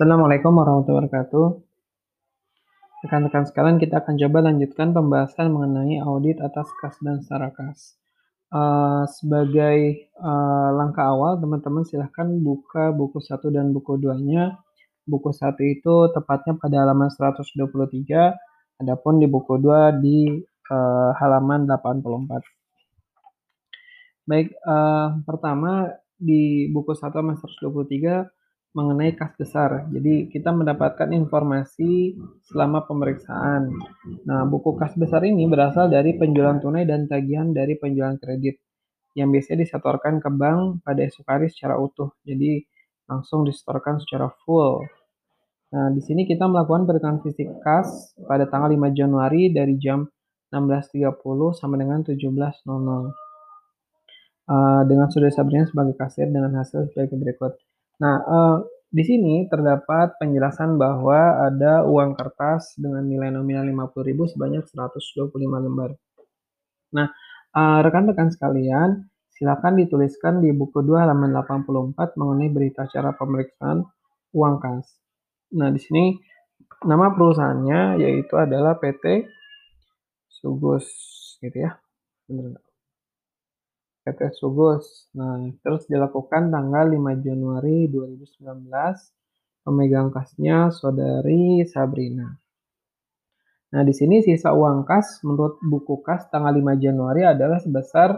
Assalamualaikum warahmatullahi wabarakatuh. Rekan-rekan sekalian, kita akan coba lanjutkan pembahasan mengenai audit atas kas dan setara kas. Uh, sebagai uh, langkah awal, teman-teman silahkan buka buku 1 dan buku 2-nya. Buku 1 itu tepatnya pada halaman 123, adapun di buku 2 di uh, halaman 84. Baik, uh, pertama di buku 1 halaman 123 mengenai kas besar. Jadi kita mendapatkan informasi selama pemeriksaan. Nah, buku kas besar ini berasal dari penjualan tunai dan tagihan dari penjualan kredit yang biasanya disetorkan ke bank pada esok hari secara utuh. Jadi langsung disetorkan secara full. Nah, di sini kita melakukan perhitungan fisik kas pada tanggal 5 Januari dari jam 16.30 sampai dengan 17.00. Uh, dengan Saudara Sabrina sebagai kasir dengan hasil sebagai berikut. Nah, uh, di sini terdapat penjelasan bahwa ada uang kertas dengan nilai nominal 50.000 sebanyak 125 lembar. Nah, uh, rekan-rekan sekalian, silakan dituliskan di buku 2 halaman 84 mengenai berita acara pemeriksaan uang kas. Nah, di sini nama perusahaannya yaitu adalah PT Sugus gitu ya. Benar PT Sugus. Nah, terus dilakukan tanggal 5 Januari 2019. Pemegang kasnya saudari Sabrina. Nah, di sini sisa uang kas menurut buku kas tanggal 5 Januari adalah sebesar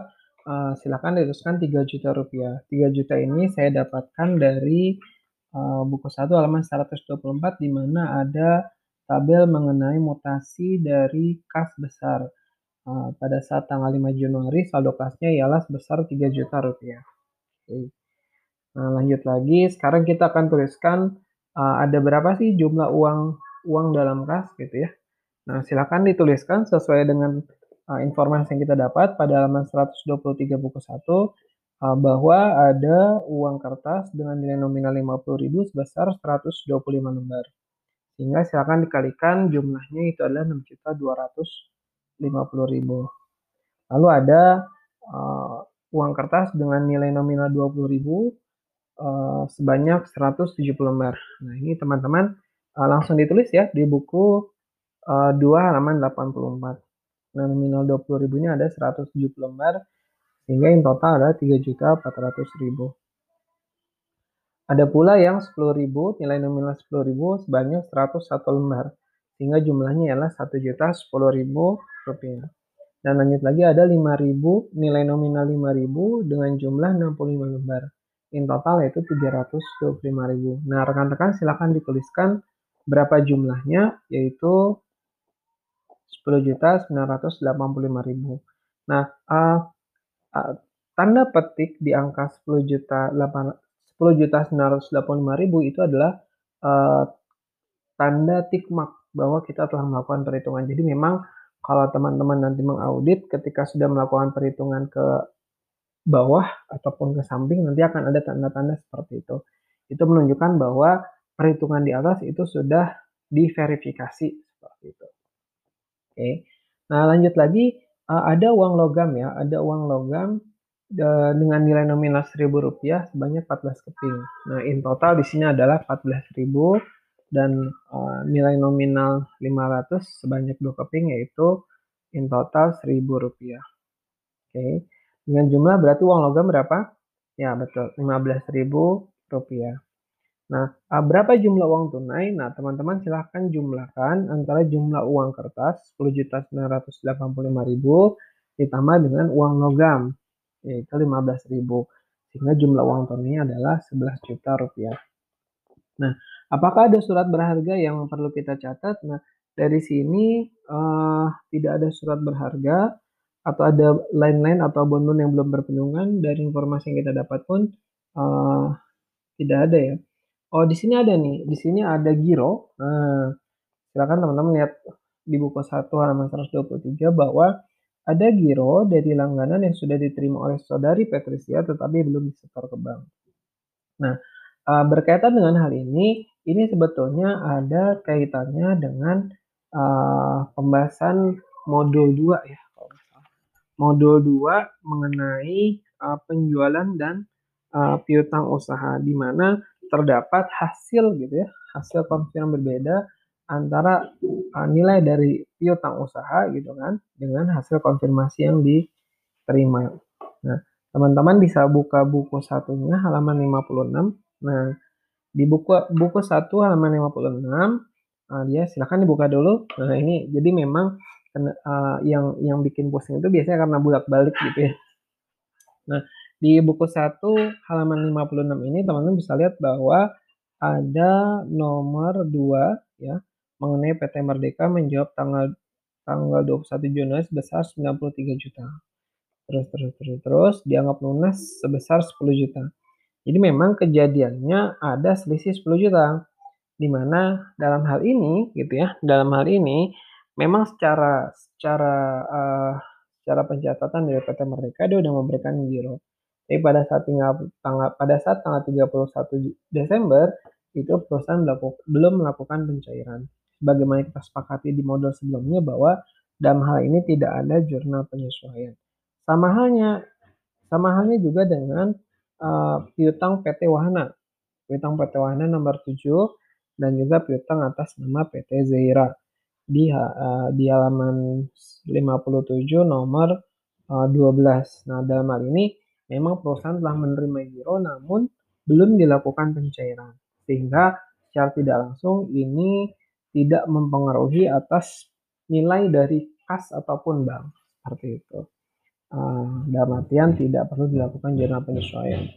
uh, silakan diteruskan 3 juta rupiah. 3 juta ini saya dapatkan dari uh, buku 1 halaman 124 di mana ada tabel mengenai mutasi dari kas besar. Uh, pada saat tanggal 5 Januari saldo kasnya ialah sebesar 3 juta rupiah. Nah, lanjut lagi. Sekarang kita akan tuliskan uh, ada berapa sih jumlah uang uang dalam kas gitu ya. Nah, silakan dituliskan sesuai dengan uh, informasi yang kita dapat pada halaman 123 buku 1 uh, bahwa ada uang kertas dengan nilai nominal 50.000 sebesar 125 lembar. Sehingga silakan dikalikan jumlahnya itu adalah 6.200 50.000. Lalu ada uh, uang kertas dengan nilai nominal 20.000 uh, sebanyak 170 lembar. Nah, ini teman-teman uh, langsung ditulis ya di buku uh, 2 halaman 84. Nah, nominal 20.000 ini ada 170 lembar sehingga in total ada 3.400.000. Ada pula yang 10.000, nilai nominal 10.000 sebanyak 101 lembar sehingga jumlahnya ialah 1.010.000 rupiah. Dan lanjut lagi ada 5.000 nilai nominal 5.000 dengan jumlah 65 lembar. In total yaitu 325.000. Nah, rekan-rekan silakan dituliskan berapa jumlahnya yaitu 10.985.000. Nah, uh, uh, tanda petik di angka 10 juta 10 juta 985.000 itu adalah uh, tanda tick mark bahwa kita telah melakukan perhitungan. Jadi memang kalau teman-teman nanti mengaudit ketika sudah melakukan perhitungan ke bawah ataupun ke samping nanti akan ada tanda-tanda seperti itu. Itu menunjukkan bahwa perhitungan di atas itu sudah diverifikasi seperti itu. Oke. Nah, lanjut lagi eh, ada uang logam ya, ada uang logam eh, dengan nilai nominal Rp1.000 sebanyak 14 keping. Nah, in total di sini adalah 14.000 dan uh, nilai nominal 500 sebanyak dua keping yaitu in total 1000 rupiah. Oke, okay. dengan jumlah berarti uang logam berapa? Ya betul, 15.000 rupiah. Nah, uh, berapa jumlah uang tunai? Nah, teman-teman silahkan jumlahkan antara jumlah uang kertas 10.985.000 ditambah dengan uang logam yaitu 15.000 sehingga jumlah uang tunainya adalah 11 juta rupiah. Nah, Apakah ada surat berharga yang perlu kita catat? Nah, dari sini uh, tidak ada surat berharga atau ada lain-lain atau bonbon yang belum berpenungan dari informasi yang kita dapat pun uh, tidak ada ya. Oh, di sini ada nih. Di sini ada giro. Nah, silakan teman-teman lihat di buku 1 halaman 123 bahwa ada giro dari langganan yang sudah diterima oleh saudari Patricia tetapi belum disetor ke bank. Nah, uh, berkaitan dengan hal ini, ini sebetulnya ada kaitannya dengan uh, pembahasan modul 2 ya Modul 2 mengenai uh, penjualan dan uh, piutang usaha di mana terdapat hasil gitu ya, hasil konfirm berbeda antara uh, nilai dari piutang usaha gitu kan dengan hasil konfirmasi yang diterima. Nah, teman-teman bisa buka buku satunya halaman 56. Nah, di buku buku satu halaman 56 uh, dia silahkan dibuka dulu. Nah, ini jadi memang uh, yang yang bikin pusing itu biasanya karena bolak-balik gitu ya. Nah, di buku 1 halaman 56 ini teman-teman bisa lihat bahwa ada nomor 2 ya mengenai PT Merdeka menjawab tanggal tanggal 21 Juni sebesar 93 juta. Terus terus terus terus dianggap lunas sebesar 10 juta. Jadi memang kejadiannya ada selisih 10 juta. Di mana dalam hal ini gitu ya, dalam hal ini memang secara secara uh, secara pencatatan dari PT Merdeka dia udah memberikan giro. Tapi pada saat tinggal tanggal pada saat tanggal 31 Desember itu perusahaan belum melakukan pencairan bagaimana kita sepakati di model sebelumnya bahwa dalam hal ini tidak ada jurnal penyesuaian. Sama halnya, sama halnya juga dengan uh, piutang PT Wahana, piutang PT Wahana nomor 7 dan juga piutang atas nama PT Zaira di uh, di halaman 57 nomor uh, 12. Nah, dalam hal ini memang perusahaan telah menerima giro namun belum dilakukan pencairan. Sehingga secara tidak langsung ini tidak mempengaruhi atas nilai dari kas ataupun bank seperti itu. Uh, dalam artian tidak perlu dilakukan jurnal penyesuaian.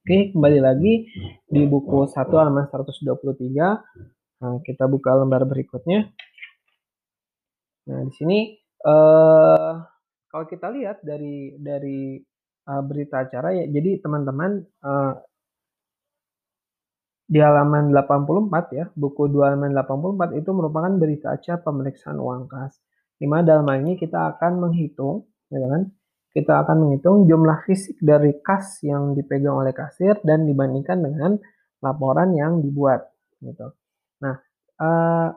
Oke, kembali lagi di buku 1 halaman 123. Nah, kita buka lembar berikutnya. Nah, di sini uh, kalau kita lihat dari dari uh, berita acara ya, jadi teman-teman uh, di halaman 84 ya, buku 2 halaman 84 itu merupakan berita acara pemeriksaan uang kas. Di mana dalam hal ini kita akan menghitung, ya kan? Kita akan menghitung jumlah fisik dari kas yang dipegang oleh kasir dan dibandingkan dengan laporan yang dibuat, gitu. Nah, uh,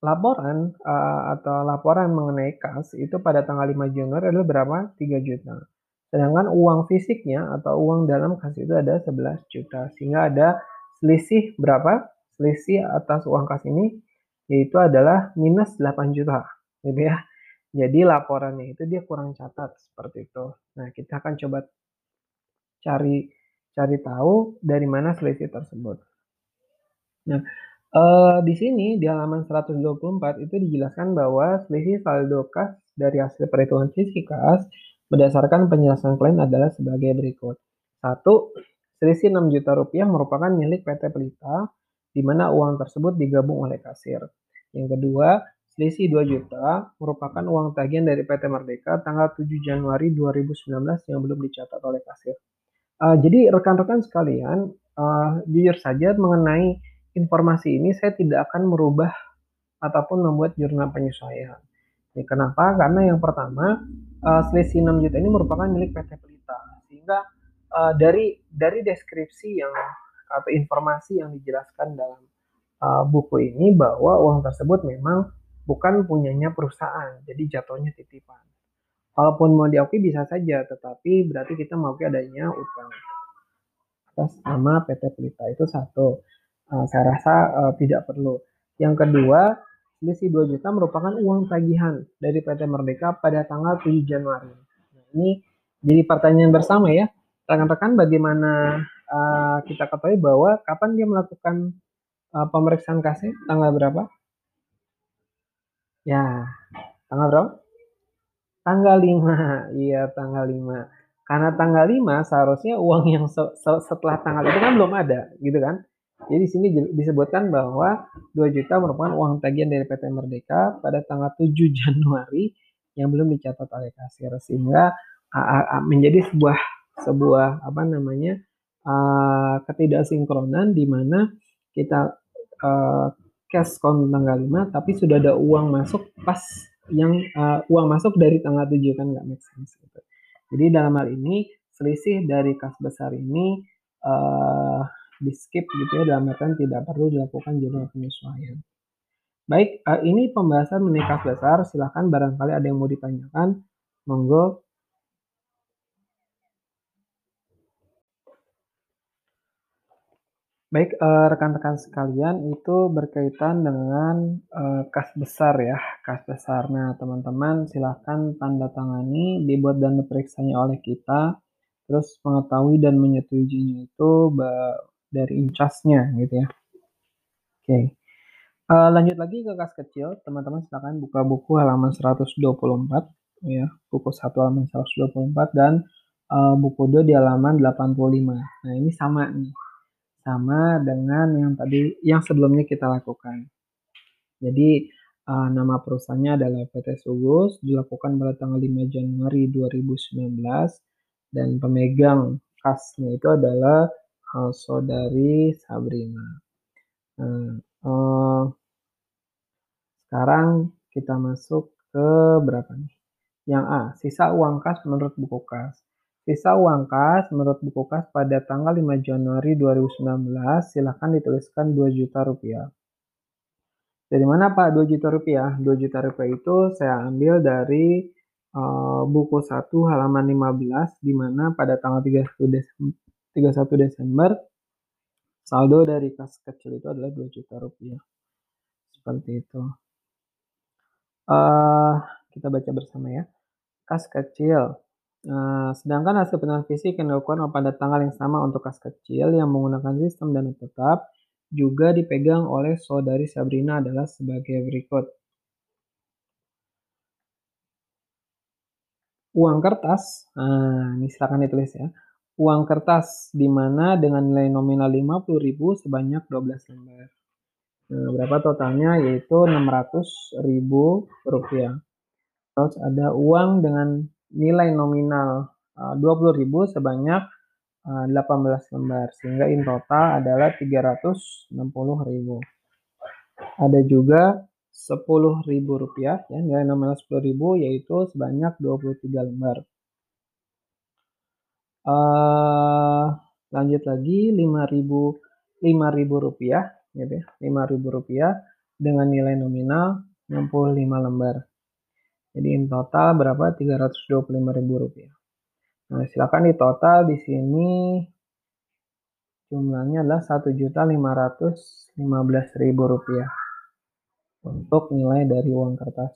laporan uh, atau laporan mengenai kas itu pada tanggal 5 Januari adalah berapa? 3 juta. Sedangkan uang fisiknya atau uang dalam kas itu ada 11 juta. Sehingga ada Selisih berapa? Selisih atas uang kas ini yaitu adalah minus 8 juta, gitu ya. Jadi laporannya itu dia kurang catat seperti itu. Nah, kita akan coba cari cari tahu dari mana selisih tersebut. Nah, eh, di sini di halaman 124 itu dijelaskan bahwa selisih saldo kas dari hasil perhitungan sisi kas berdasarkan penjelasan klien adalah sebagai berikut. Satu, Selisih 6 juta rupiah merupakan milik PT Pelita, di mana uang tersebut digabung oleh kasir. Yang kedua, selisih 2 juta merupakan uang tagihan dari PT Merdeka tanggal 7 Januari 2019 yang belum dicatat oleh kasir. Uh, jadi rekan-rekan sekalian, uh, jujur saja mengenai informasi ini saya tidak akan merubah ataupun membuat jurnal penyesuaian. Ini kenapa? Karena yang pertama, uh, selisih 6 juta ini merupakan milik PT Pelita. Sehingga uh, dari dari deskripsi yang atau informasi yang dijelaskan dalam uh, buku ini bahwa uang tersebut memang bukan punyanya perusahaan, jadi jatuhnya titipan. Walaupun mau diakui bisa saja, tetapi berarti kita mau adanya utang atas nama PT Pelita itu satu. Uh, saya rasa uh, tidak perlu. Yang kedua, selisih 2 juta merupakan uang tagihan dari PT Merdeka pada tanggal 7 Januari. Nah, ini jadi pertanyaan bersama ya rekan-rekan bagaimana uh, kita ketahui bahwa kapan dia melakukan uh, pemeriksaan kaset tanggal berapa? Ya, tanggal berapa? Tanggal 5. Iya, tanggal 5. Karena tanggal 5 seharusnya uang yang se se setelah tanggal itu kan belum ada, gitu kan? Jadi di sini disebutkan bahwa 2 juta merupakan uang tagihan dari PT Merdeka pada tanggal 7 Januari yang belum dicatat oleh kasir sehingga menjadi sebuah sebuah apa namanya uh, ketidaksinkronan di mana kita uh, cash count tanggal 5 tapi sudah ada uang masuk pas yang uh, uang masuk dari tanggal 7 kan nggak make sense gitu. Jadi dalam hal ini selisih dari kas besar ini uh, di skip gitu ya dalam artian tidak perlu dilakukan jurnal penyesuaian. Baik, uh, ini pembahasan mengenai besar. Silahkan barangkali ada yang mau ditanyakan. Monggo Baik, uh, rekan-rekan sekalian, itu berkaitan dengan uh, kas besar ya, kas besar. Nah, teman-teman silahkan tanda tangani, dibuat dan diperiksanya oleh kita, terus mengetahui dan menyetujuinya itu dari incasnya gitu ya. Oke. Okay. Uh, lanjut lagi ke kas kecil, teman-teman silahkan buka buku halaman 124 ya, buku 1 halaman 124 dan uh, buku 2 di halaman 85. Nah, ini sama nih sama dengan yang tadi yang sebelumnya kita lakukan. Jadi uh, nama perusahaannya adalah PT Sugus, dilakukan pada tanggal 5 Januari 2019 dan pemegang kasnya itu adalah uh, saudari Sabrina. Nah, uh, sekarang kita masuk ke berapa nih? Yang A, sisa uang kas menurut buku kas. Sisa uang kas menurut buku kas pada tanggal 5 Januari 2019 silahkan dituliskan 2 juta rupiah. Dari mana Pak 2 juta rupiah? 2 juta rupiah itu saya ambil dari uh, buku 1 halaman 15 di mana pada tanggal 31 Desember, 31 Desember saldo dari kas kecil itu adalah 2 juta rupiah. Seperti itu. Uh, kita baca bersama ya. Kas kecil Nah, sedangkan hasil penilaian fisik yang dilakukan pada tanggal yang sama untuk kas kecil yang menggunakan sistem dana tetap juga dipegang oleh saudari Sabrina adalah sebagai berikut. Uang kertas, nah ini silakan ditulis ya. Uang kertas di mana dengan nilai nominal 50.000 sebanyak 12 lembar. Nah, berapa totalnya? Yaitu 600.000 rupiah. Terus ada uang dengan nilai nominal uh, 20.000 sebanyak uh, 18 lembar sehingga in total adalah 360.000. Ada juga 10.000 rupiah ya nilai nominal 10.000 yaitu sebanyak 23 lembar. Uh, lanjut lagi 5.000 5.000 rupiah ya 5.000 rupiah dengan nilai nominal 65 lembar. Jadi in total berapa? Rp325.000. Nah, silakan di total di sini jumlahnya adalah Rp1.515.000 untuk nilai dari uang kertas.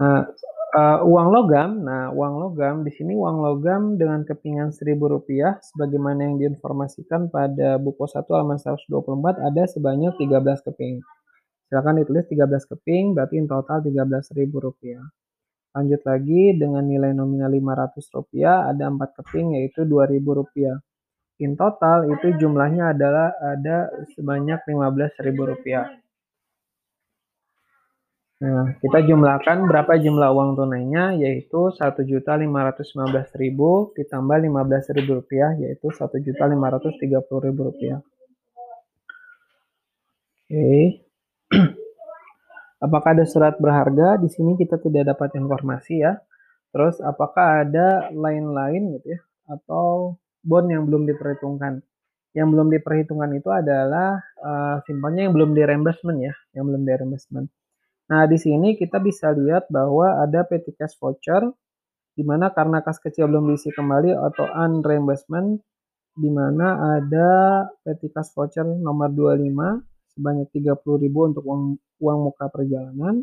Nah, uh, uang logam, nah uang logam di sini uang logam dengan kepingan Rp1.000 sebagaimana yang diinformasikan pada buku 1 halaman 124 ada sebanyak 13 keping. Silakan ditulis 13 keping berarti in total Rp13.000. Lanjut lagi dengan nilai nominal Rp500 ada 4 keping yaitu Rp2.000. In total itu jumlahnya adalah ada sebanyak Rp15.000. Nah, kita jumlahkan berapa jumlah uang tunainya yaitu Rp1.515.000 ditambah Rp15.000 yaitu Rp1.530.000. Oke. Okay. Apakah ada surat berharga? Di sini kita tidak dapat informasi ya. Terus apakah ada lain-lain gitu ya atau bond yang belum diperhitungkan? Yang belum diperhitungkan itu adalah uh, simpannya yang belum di reimbursement ya, yang belum di reimbursement. Nah, di sini kita bisa lihat bahwa ada petty cash voucher di mana karena kas kecil belum diisi kembali atau unreimbursement di mana ada petty cash voucher nomor 25 sebanyak 30.000 untuk uang, uang muka perjalanan,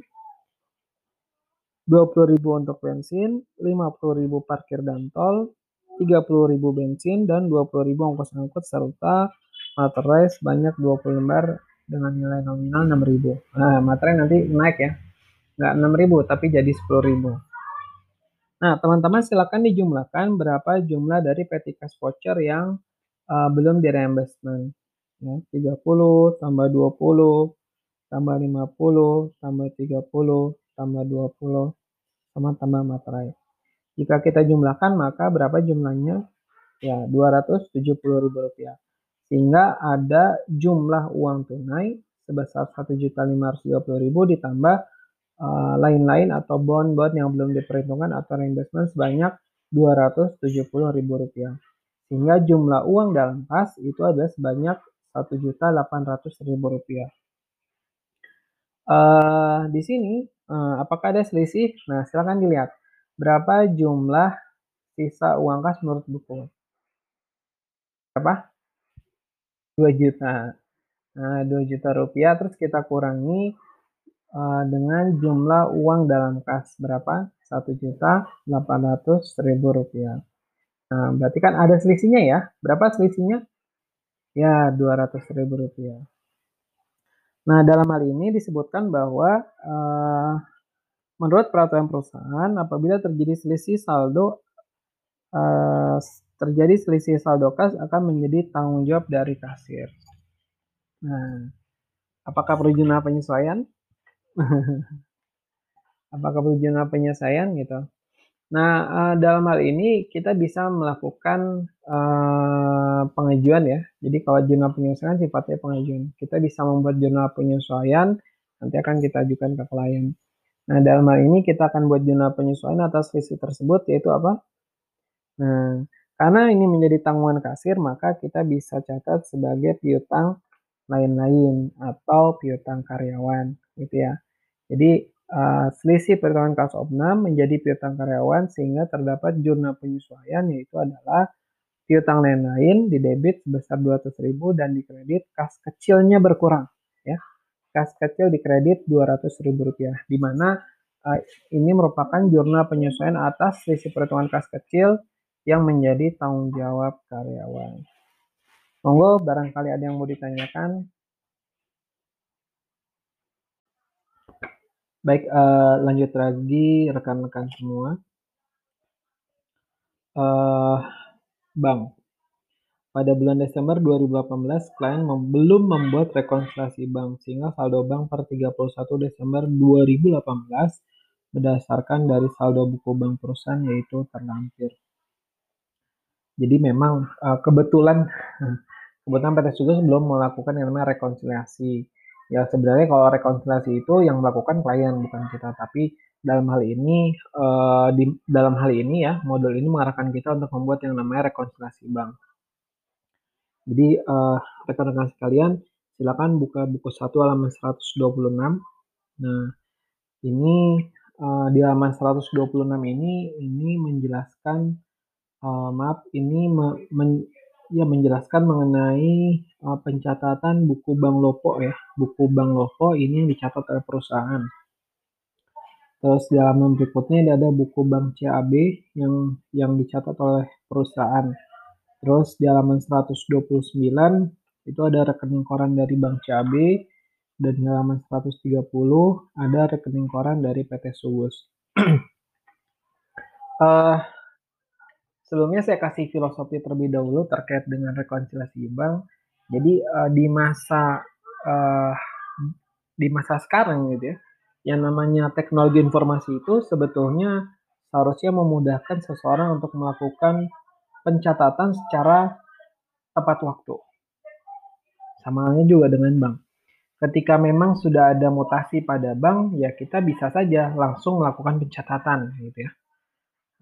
20.000 untuk bensin, 50.000 parkir dan tol, 30.000 bensin, dan 20.000 ongkos angkut serta materai sebanyak 20 lembar dengan nilai nominal 6.000. Nah, materai nanti naik ya. Nggak 6.000 tapi jadi 10.000. Nah, teman-teman silakan dijumlahkan berapa jumlah dari petty cash voucher yang uh, belum di reimbursement ya, 30 tambah 20 tambah 50 tambah 30 tambah 20 sama tambah materai. Jika kita jumlahkan maka berapa jumlahnya? Ya, Rp270.000. Sehingga ada jumlah uang tunai sebesar Rp1.530.000 ditambah uh, lain-lain uh, atau bond-bond yang belum diperhitungkan atau reimbursement sebanyak Rp270.000. Sehingga jumlah uang dalam kas itu adalah sebanyak Rp1.800.000. Uh, di sini, uh, apakah ada selisih? Nah, silakan dilihat. Berapa jumlah sisa uang kas menurut buku? Berapa? 2 juta. Nah, 2 juta rupiah terus kita kurangi uh, dengan jumlah uang dalam kas berapa? 1 juta 800 ribu rupiah. Nah, berarti kan ada selisihnya ya. Berapa selisihnya? Ya, 200 ribu rupiah. Nah, dalam hal ini disebutkan bahwa uh, menurut peraturan perusahaan, apabila terjadi selisih saldo, uh, terjadi selisih saldo kas akan menjadi tanggung jawab dari kasir. Nah, apakah perlu penyesuaian? apakah perlu penyesuaian gitu? Nah, uh, dalam hal ini kita bisa melakukan uh, pengajuan ya. Jadi kalau jurnal penyesuaian sifatnya pengajuan. Kita bisa membuat jurnal penyesuaian, nanti akan kita ajukan ke klien. Nah, dalam hal ini kita akan buat jurnal penyesuaian atas selisih tersebut, yaitu apa? Nah, karena ini menjadi tanggungan kasir, maka kita bisa catat sebagai piutang lain-lain atau piutang karyawan gitu ya. Jadi uh, selisih perhitungan kas opnam menjadi piutang karyawan sehingga terdapat jurnal penyesuaian yaitu adalah piutang lain-lain di debit sebesar 200.000 dan di kredit kas kecilnya berkurang ya. Kas kecil di kredit 200.000 rupiah di mana uh, ini merupakan jurnal penyesuaian atas selisih perhitungan kas kecil yang menjadi tanggung jawab karyawan. Monggo barangkali ada yang mau ditanyakan. Baik, uh, lanjut lagi rekan-rekan semua. Uh, Bang, pada bulan Desember 2018, klien mem belum membuat rekonsiliasi bank, sehingga saldo bank per 31 Desember 2018 berdasarkan dari saldo buku bank perusahaan yaitu terlampir. Jadi memang uh, kebetulan kebetulan PT Sugus belum melakukan yang namanya rekonsiliasi. Ya sebenarnya kalau rekonsiliasi itu yang melakukan klien bukan kita, tapi dalam hal ini uh, di dalam hal ini ya modul ini mengarahkan kita untuk membuat yang namanya rekonsiliasi bank. Jadi uh, rekan-rekan sekalian silakan buka buku 1 halaman 126. Nah, ini uh, di halaman 126 ini ini menjelaskan uh, maaf ini me, men, ya menjelaskan mengenai uh, pencatatan buku Bank Lopo ya. Buku Bank Lopo ini yang dicatat oleh perusahaan. Terus di halaman berikutnya ada buku Bank CAB yang yang dicatat oleh perusahaan. Terus di halaman 129 itu ada rekening koran dari Bank CAB dan di halaman 130 ada rekening koran dari PT Subus. uh, Sebelumnya saya kasih filosofi terlebih dahulu terkait dengan rekonsiliasi bank. Jadi uh, di masa uh, di masa sekarang gitu ya, yang namanya teknologi informasi itu sebetulnya seharusnya memudahkan seseorang untuk melakukan pencatatan secara tepat waktu. Sama halnya juga dengan bank. Ketika memang sudah ada mutasi pada bank, ya kita bisa saja langsung melakukan pencatatan gitu ya.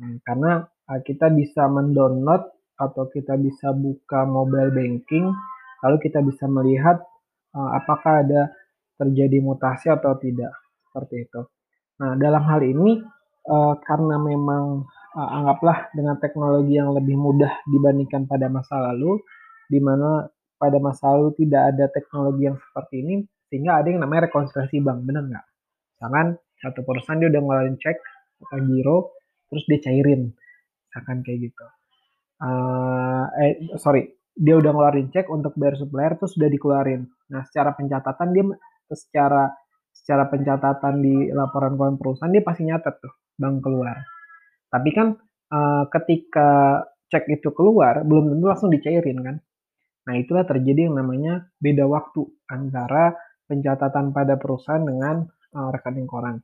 Hmm, karena kita bisa mendownload atau kita bisa buka mobile banking, lalu kita bisa melihat uh, apakah ada terjadi mutasi atau tidak seperti itu. Nah, dalam hal ini uh, karena memang anggaplah dengan teknologi yang lebih mudah dibandingkan pada masa lalu, di mana pada masa lalu tidak ada teknologi yang seperti ini, sehingga ada yang namanya rekonsiliasi bank, benar nggak? Misalkan satu perusahaan dia udah ngeluarin cek atau giro, terus dia cairin misalkan kayak gitu. Uh, eh sorry dia udah ngeluarin cek untuk bayar supplier terus sudah dikeluarin. Nah secara pencatatan dia secara secara pencatatan di laporan keuangan perusahaan dia pasti nyatet tuh bank keluar. Tapi kan uh, ketika cek itu keluar belum tentu langsung dicairin kan. Nah itulah terjadi yang namanya beda waktu antara pencatatan pada perusahaan dengan uh, rekening koran.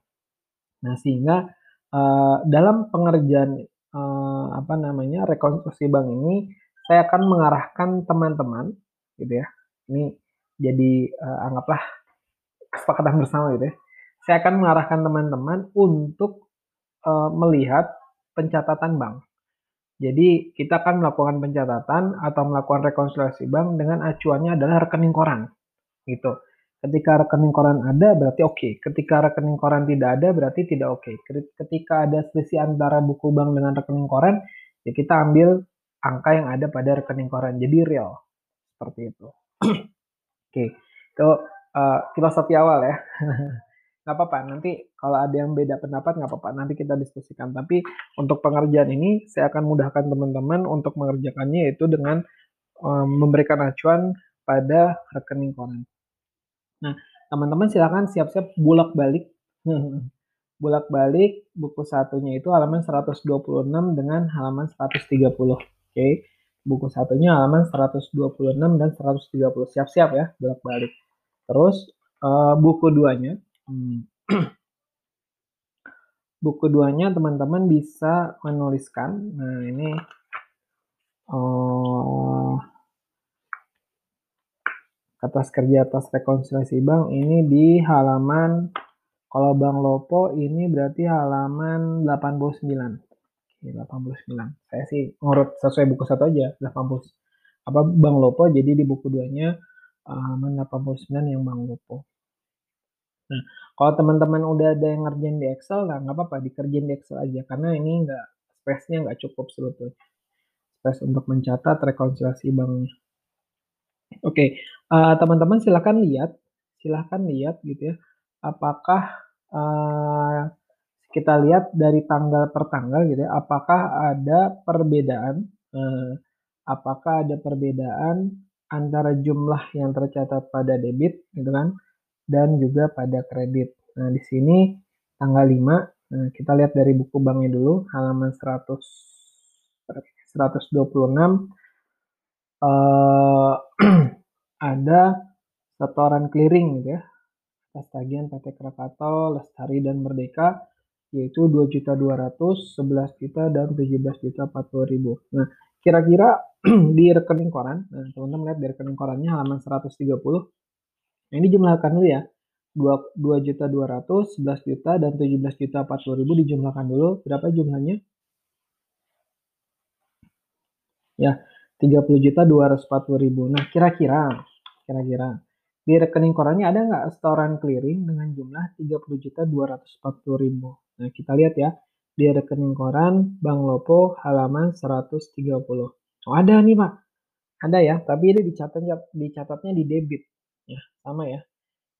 Nah sehingga uh, dalam pengerjaan uh, apa namanya rekonstruksi bank ini saya akan mengarahkan teman-teman gitu ya. Ini jadi uh, anggaplah kesepakatan bersama gitu ya. Saya akan mengarahkan teman-teman untuk uh, melihat pencatatan bank. Jadi kita akan melakukan pencatatan atau melakukan rekonsiliasi bank dengan acuannya adalah rekening koran gitu Ketika rekening koran ada berarti oke. Okay. Ketika rekening koran tidak ada berarti tidak oke. Okay. Ketika ada selisih antara buku bank dengan rekening koran, ya kita ambil angka yang ada pada rekening koran. Jadi real. Seperti itu. Oke, itu uh, filosofi awal ya. nggak apa-apa, nanti kalau ada yang beda pendapat nggak apa-apa, nanti kita diskusikan. Tapi untuk pengerjaan ini, saya akan mudahkan teman-teman untuk mengerjakannya yaitu dengan um, memberikan acuan pada rekening koran. Nah, teman-teman silakan siap-siap bulak balik. bulak balik buku satunya itu halaman 126 dengan halaman 130. Oke. Okay buku satunya halaman 126 dan 130. Siap-siap ya, bolak-balik. Terus uh, buku duanya, hmm. buku duanya teman-teman bisa menuliskan. Nah ini uh, atas kerja atas rekonsiliasi bank ini di halaman kalau Bang Lopo ini berarti halaman 89. 89. Saya sih ngurut sesuai buku satu aja 80. Apa Bang Lopo jadi di buku duanya halaman uh, 89 yang Bang Lopo. Nah, kalau teman-teman udah ada yang ngerjain di Excel, nah nggak apa-apa dikerjain di Excel aja karena ini nggak space-nya nggak cukup sebetulnya. Space untuk mencatat rekonsiliasi banknya. Oke, okay. uh, teman-teman silahkan lihat, silahkan lihat gitu ya, apakah uh, kita lihat dari tanggal per tanggal gitu ya, apakah ada perbedaan eh, apakah ada perbedaan antara jumlah yang tercatat pada debit gitu kan dan juga pada kredit. Nah, di sini tanggal 5 nah, kita lihat dari buku banknya dulu halaman 100 126 eh, ada setoran clearing gitu ya. Atas tagihan PT Krakatau, Lestari dan Merdeka yaitu 2 juta 200, 11 juta dan 17 juta 40 ribu. Nah, kira-kira di rekening koran, nah teman-teman lihat di rekening korannya halaman 130. Nah, ini jumlahkan dulu ya. 2, 2 juta 200, 11 juta dan 17 juta 40 ribu dijumlahkan dulu. Berapa jumlahnya? Ya, 30 juta 240 ribu. Nah, kira-kira, kira-kira di rekening korannya ada nggak setoran clearing dengan jumlah 30 juta 240 ribu? Nah, kita lihat ya, di rekening koran Bank Lopo halaman 130. Oh, ada nih, Pak. Ada ya, tapi ini dicatatnya dicatatnya di debit. Ya, sama ya.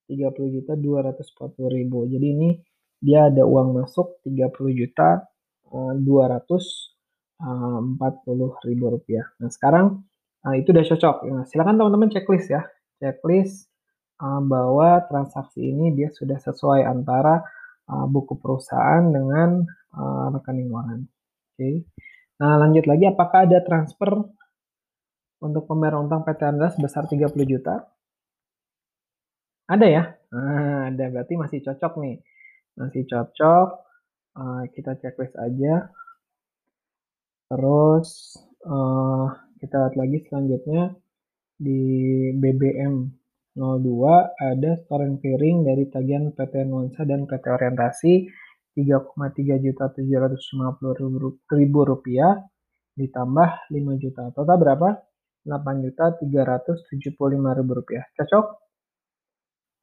30 juta 240 ribu. Jadi ini dia ada uang masuk 30 juta 240 eh, ribu rupiah. Nah, sekarang nah, itu udah cocok. Nah, silakan teman-teman checklist ya. Checklist uh, bahwa transaksi ini dia sudah sesuai antara uh, buku perusahaan dengan uh, rekening koran. Oke. Okay. Nah, lanjut lagi apakah ada transfer untuk pembayaran utang PT Anda sebesar 30 juta? Ada ya? Nah, ada berarti masih cocok nih. Masih cocok. Uh, kita checklist aja. Terus uh, kita lihat lagi selanjutnya di BBM 02 ada store clearing dari tagihan PT Nuansa dan PT Orientasi 3,3 juta 750 ribu rupiah ditambah 5 juta. Total berapa? 8 juta 375 ribu rupiah. Cocok?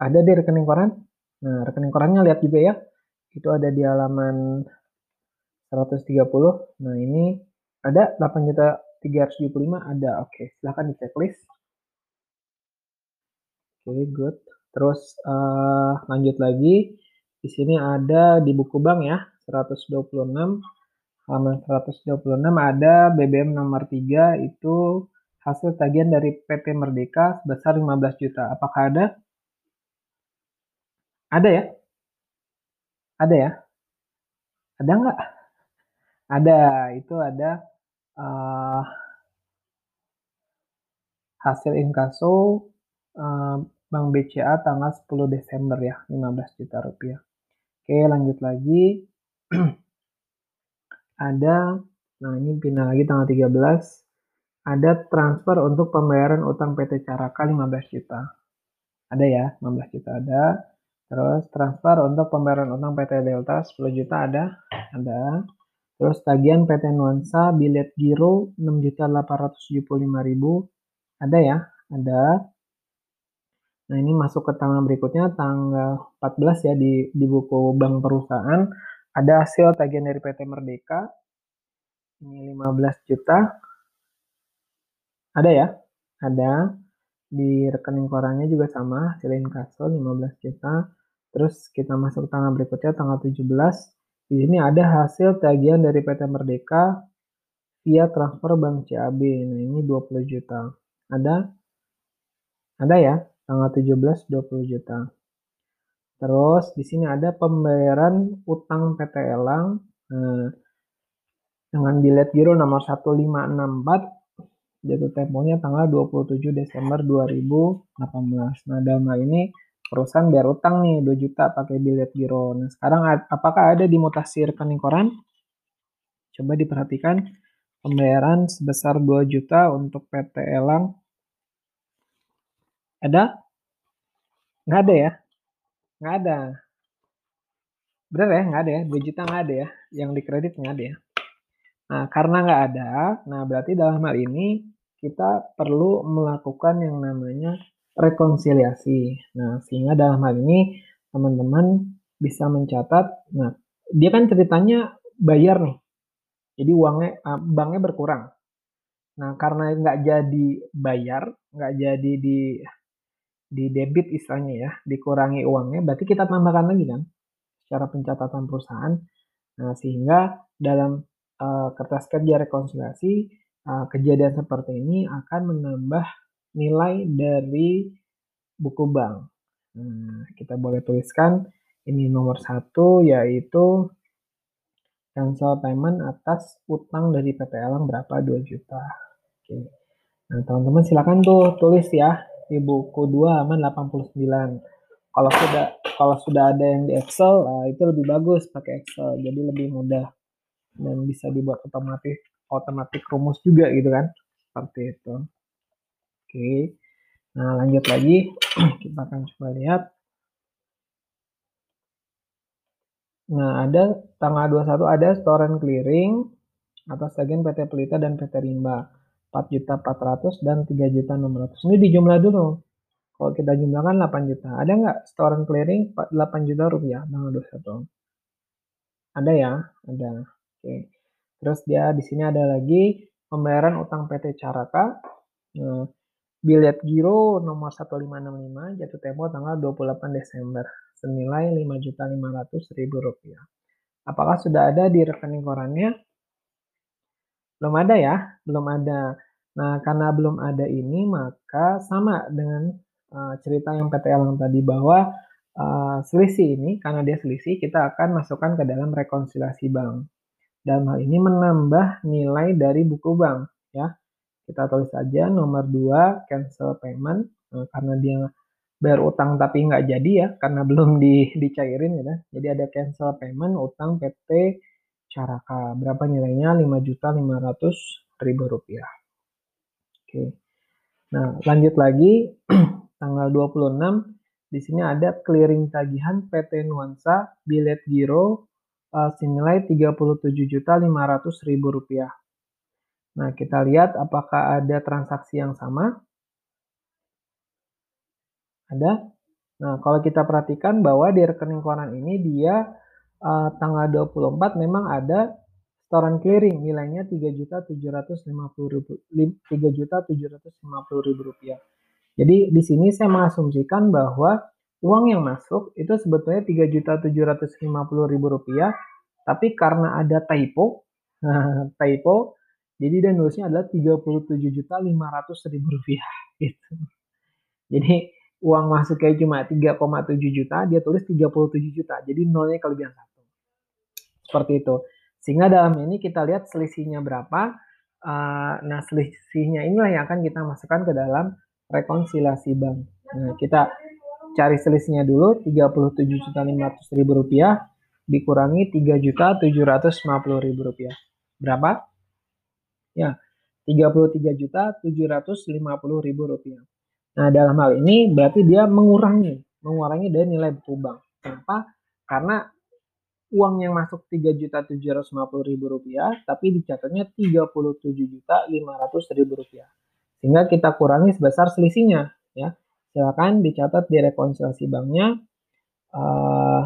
Ada di rekening koran? Nah, rekening korannya lihat juga ya. Itu ada di halaman 130. Nah, ini ada 8 juta 375 ada. Oke, silahkan di checklist. Oke, okay, good. Terus uh, lanjut lagi. Di sini ada di buku bank ya, 126 halaman 126 ada BBM nomor 3 itu hasil tagihan dari PT Merdeka sebesar 15 juta. Apakah ada? Ada ya? Ada ya? Ada nggak? Ada, itu ada uh, hasil inkaso uh, Bank BCA tanggal 10 Desember ya, 15 juta rupiah. Oke, lanjut lagi. ada, nah ini pindah lagi tanggal 13. Ada transfer untuk pembayaran utang PT Caraka 15 juta. Ada ya, 15 juta ada. Terus transfer untuk pembayaran utang PT Delta 10 juta ada. Ada. Terus tagihan PT Nuansa bilet giro 6.875.000 ada ya, ada. Nah, ini masuk ke tanggal berikutnya, tanggal 14 ya di, di buku bank perusahaan. Ada hasil tagihan dari PT Merdeka. Ini 15 juta. Ada ya? Ada. di rekening korannya juga sama, hasil inkasso 15 juta. Terus kita masuk tanggal berikutnya tanggal 17. Di sini ada hasil tagihan dari PT Merdeka via transfer Bank CAB. Nah, ini 20 juta. Ada ada ya, tanggal 17 20 juta. Terus di sini ada pembayaran utang PT Elang nah, dengan bilet giro nomor 1564 jatuh temponya tanggal 27 Desember 2018. Nah, dalam hal ini perusahaan bayar utang nih 2 juta pakai bilet giro. Nah, sekarang apakah ada di mutasi rekening koran? Coba diperhatikan pembayaran sebesar 2 juta untuk PT Elang ada? Nggak ada ya? Nggak ada. Bener ya? Nggak ada ya? 2 juta nggak ada ya? Yang dikredit nggak ada ya? Nah, karena nggak ada, nah berarti dalam hal ini kita perlu melakukan yang namanya rekonsiliasi. Nah, sehingga dalam hal ini teman-teman bisa mencatat, nah dia kan ceritanya bayar nih. Jadi uangnya, uh, banknya berkurang. Nah, karena nggak jadi bayar, nggak jadi di di debit istilahnya ya, dikurangi uangnya, berarti kita tambahkan lagi kan secara pencatatan perusahaan. Nah, sehingga dalam uh, kertas kerja rekonsiliasi uh, kejadian seperti ini akan menambah nilai dari buku bank. Nah, kita boleh tuliskan ini nomor satu yaitu cancel payment atas utang dari PT Elang berapa 2 juta. Oke. Nah, teman-teman silakan tuh tulis ya di buku 2 halaman 89. Kalau sudah kalau sudah ada yang di Excel, nah itu lebih bagus pakai Excel. Jadi lebih mudah dan bisa dibuat otomatis otomatis rumus juga gitu kan. Seperti itu. Oke. Nah, lanjut lagi. Kita akan coba lihat. Nah, ada tanggal 21 ada store and clearing atas agen PT Pelita dan PT Rimba. 4.400 dan 3.600. Ini dijumlah dulu. Kalau kita jumlahkan 8 juta. Ada nggak store and clearing 8 juta rupiah tanggal 21? Ada ya? Ada. Oke. Terus dia di sini ada lagi pembayaran utang PT Caraka. Nah, bilet giro nomor 1565 jatuh tempo tanggal 28 Desember senilai 5.500.000 rupiah. Apakah sudah ada di rekening korannya? Belum ada ya, belum ada. Nah, karena belum ada ini, maka sama dengan uh, cerita yang PT Elang tadi bahwa uh, selisih ini, karena dia selisih, kita akan masukkan ke dalam rekonsiliasi bank. Dalam hal ini menambah nilai dari buku bank. Kita tulis saja nomor 2, cancel payment, nah, karena dia bayar utang tapi nggak jadi ya, karena belum di, dicairin ya. Jadi ada cancel payment utang PT Caraka. Berapa nilainya? 5.500.000 rupiah. Oke. Nah, lanjut lagi tanggal 26 di sini ada clearing tagihan PT Nuansa bilet giro uh, senilai Rp37.500.000 rupiah. Nah, kita lihat apakah ada transaksi yang sama. Ada. Nah, kalau kita perhatikan bahwa di rekening koran ini dia uh, tanggal 24 memang ada Setoran clearing nilainya Rp3.750.000 rupiah. Jadi di sini saya mengasumsikan bahwa uang yang masuk itu sebetulnya Rp3.750.000 rupiah, tapi karena ada typo, typo, jadi dan nulisnya adalah Rp37.500.000 rupiah. Gitu. Jadi uang masuknya cuma 3,7 juta, dia tulis 37 juta. Jadi nolnya kelebihan satu. Seperti itu. Sehingga dalam ini kita lihat selisihnya berapa. Uh, nah, selisihnya inilah yang akan kita masukkan ke dalam rekonsiliasi bank. Nah, kita cari selisihnya dulu 37.500.000 rupiah dikurangi 3.750.000 rupiah. Berapa? Ya, 33.750.000 rupiah. Nah, dalam hal ini berarti dia mengurangi, mengurangi dari nilai buku bank. Kenapa? Karena uang yang masuk Rp3.750.000 tapi dicatatnya Rp37.500.000. Sehingga kita kurangi sebesar selisihnya ya. Silakan dicatat di rekonsiliasi banknya uh,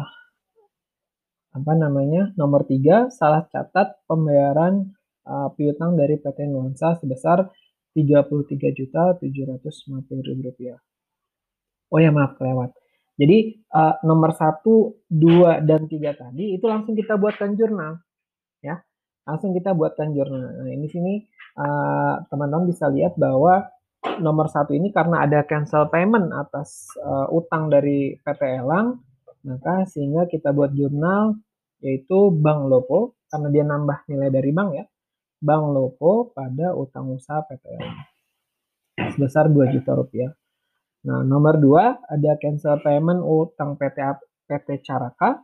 apa namanya? Nomor 3 salah catat pembayaran uh, piutang dari PT Nuansa sebesar Rp33.750.000. Oh ya maaf kelewat. Jadi uh, nomor 1, 2, dan 3 tadi itu langsung kita buatkan jurnal. ya Langsung kita buatkan jurnal. Nah ini sini uh, teman-teman uh, bisa lihat bahwa nomor satu ini karena ada cancel payment atas uh, utang dari PT Elang, maka sehingga kita buat jurnal yaitu Bank Lopo karena dia nambah nilai dari bank ya. Bank Lopo pada utang usaha Elang sebesar 2 juta rupiah. Nah, nomor 2 ada cancel payment utang PT PT Caraka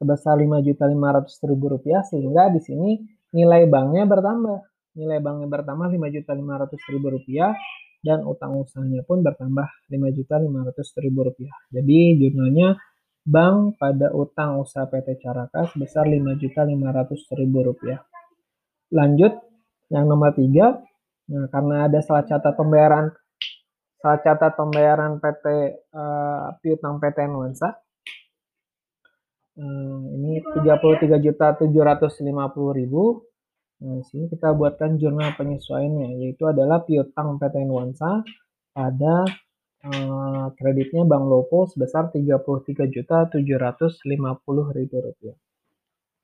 sebesar 5.500.000 rupiah sehingga di sini nilai banknya bertambah nilai banknya bertambah Rp5.500.000 dan utang usahanya pun bertambah Rp5.500.000. Jadi jurnalnya bank pada utang usaha PT Caraka sebesar Rp5.500.000. Lanjut yang nomor tiga, nah karena ada salah catat pembayaran salah catat pembayaran PT uh, eh, piutang PT Nuansa uh, ini 33.750.000 Nah, di sini kita buatkan jurnal penyesuaiannya, yaitu adalah piutang PT Nuansa pada uh, kreditnya Bank Lopo sebesar Rp33.750.000.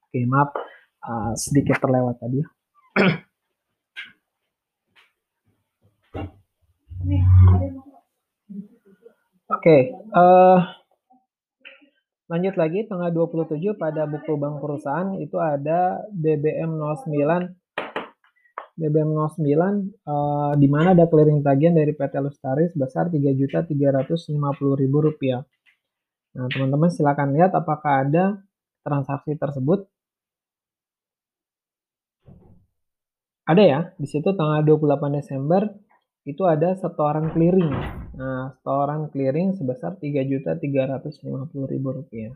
Oke, maaf uh, sedikit terlewat tadi ya. Oke, okay, uh, Lanjut lagi tanggal 27 pada buku bank perusahaan itu ada BBM 09 BBM 09 uh, di mana ada clearing tagihan dari PT Lestari sebesar Rp3.350.000. Nah, teman-teman silakan lihat apakah ada transaksi tersebut. Ada ya, di situ tanggal 28 Desember itu ada setoran clearing. Nah, setoran clearing sebesar Rp3.350.000.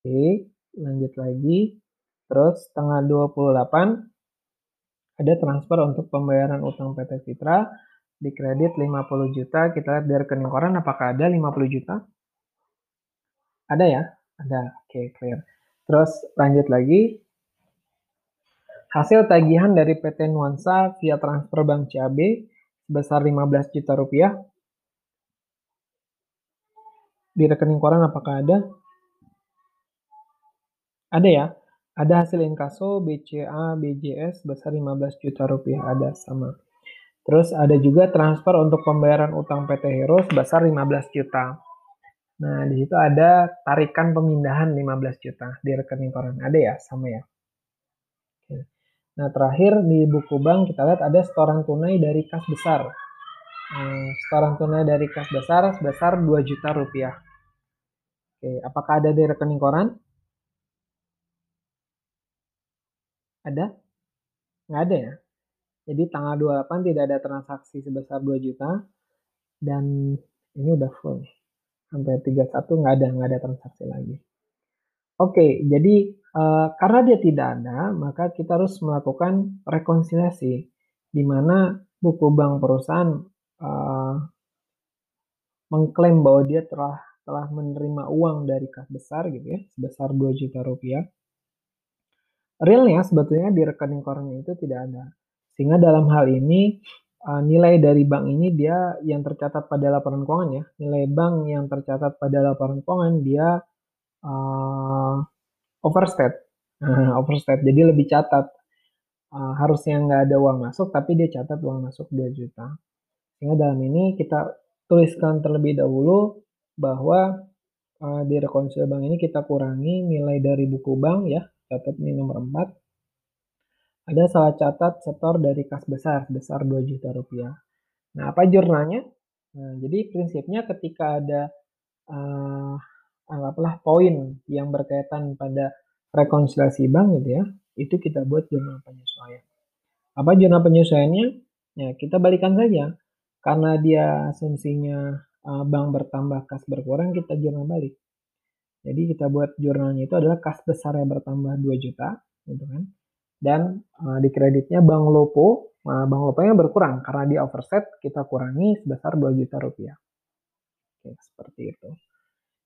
Oke, lanjut lagi. Terus tanggal 28 ada transfer untuk pembayaran utang PT Citra di kredit 50 juta. Kita lihat dari rekening koran apakah ada 50 juta? Ada ya? Ada. Oke, clear. Terus lanjut lagi. Hasil tagihan dari PT Nuansa via transfer Bank CAB sebesar 15 juta rupiah. Di rekening koran apakah ada? Ada ya. Ada hasil inkaso BCA BJS sebesar 15 juta rupiah ada sama. Terus ada juga transfer untuk pembayaran utang PT Hero sebesar 15 juta. Nah, di situ ada tarikan pemindahan 15 juta di rekening koran. Ada ya, sama ya. Nah, terakhir di buku bank kita lihat ada setoran tunai dari kas besar. Nah, setoran tunai dari kas besar sebesar 2 juta rupiah. Oke, apakah ada di rekening koran? Ada? Nggak ada ya? Jadi tanggal 28 tidak ada transaksi sebesar 2 juta. Dan ini udah full nih. Sampai 31 nggak ada, nggak ada transaksi lagi. Oke, jadi uh, karena dia tidak ada, maka kita harus melakukan rekonsiliasi, di mana buku bank perusahaan uh, mengklaim bahwa dia telah telah menerima uang dari kas besar gitu ya, sebesar 2 juta rupiah. Realnya sebetulnya di rekening korannya itu tidak ada. Sehingga dalam hal ini uh, nilai dari bank ini dia yang tercatat pada laporan keuangan ya, nilai bank yang tercatat pada laporan keuangan dia uh, overstate. Uh, overstate. Jadi lebih catat. Uh, harusnya nggak ada uang masuk, tapi dia catat uang masuk 2 juta. Sehingga dalam ini kita tuliskan terlebih dahulu bahwa uh, di rekonsil bank ini kita kurangi nilai dari buku bank ya, catat ini nomor 4. Ada salah catat setor dari kas besar, besar 2 juta rupiah. Nah, apa jurnalnya? Nah, jadi prinsipnya ketika ada uh, anggaplah poin yang berkaitan pada rekonsiliasi bank gitu ya, itu kita buat jurnal penyesuaian. Apa jurnal penyesuaiannya? Ya, kita balikan saja. Karena dia asumsinya uh, bank bertambah, kas berkurang, kita jurnal balik. Jadi kita buat jurnalnya itu adalah kas besar yang bertambah 2 juta, gitu kan. Dan uh, di kreditnya Bank Lopo, uh, Bank Lopo yang berkurang karena di overset kita kurangi sebesar 2 juta rupiah. Oke, seperti itu.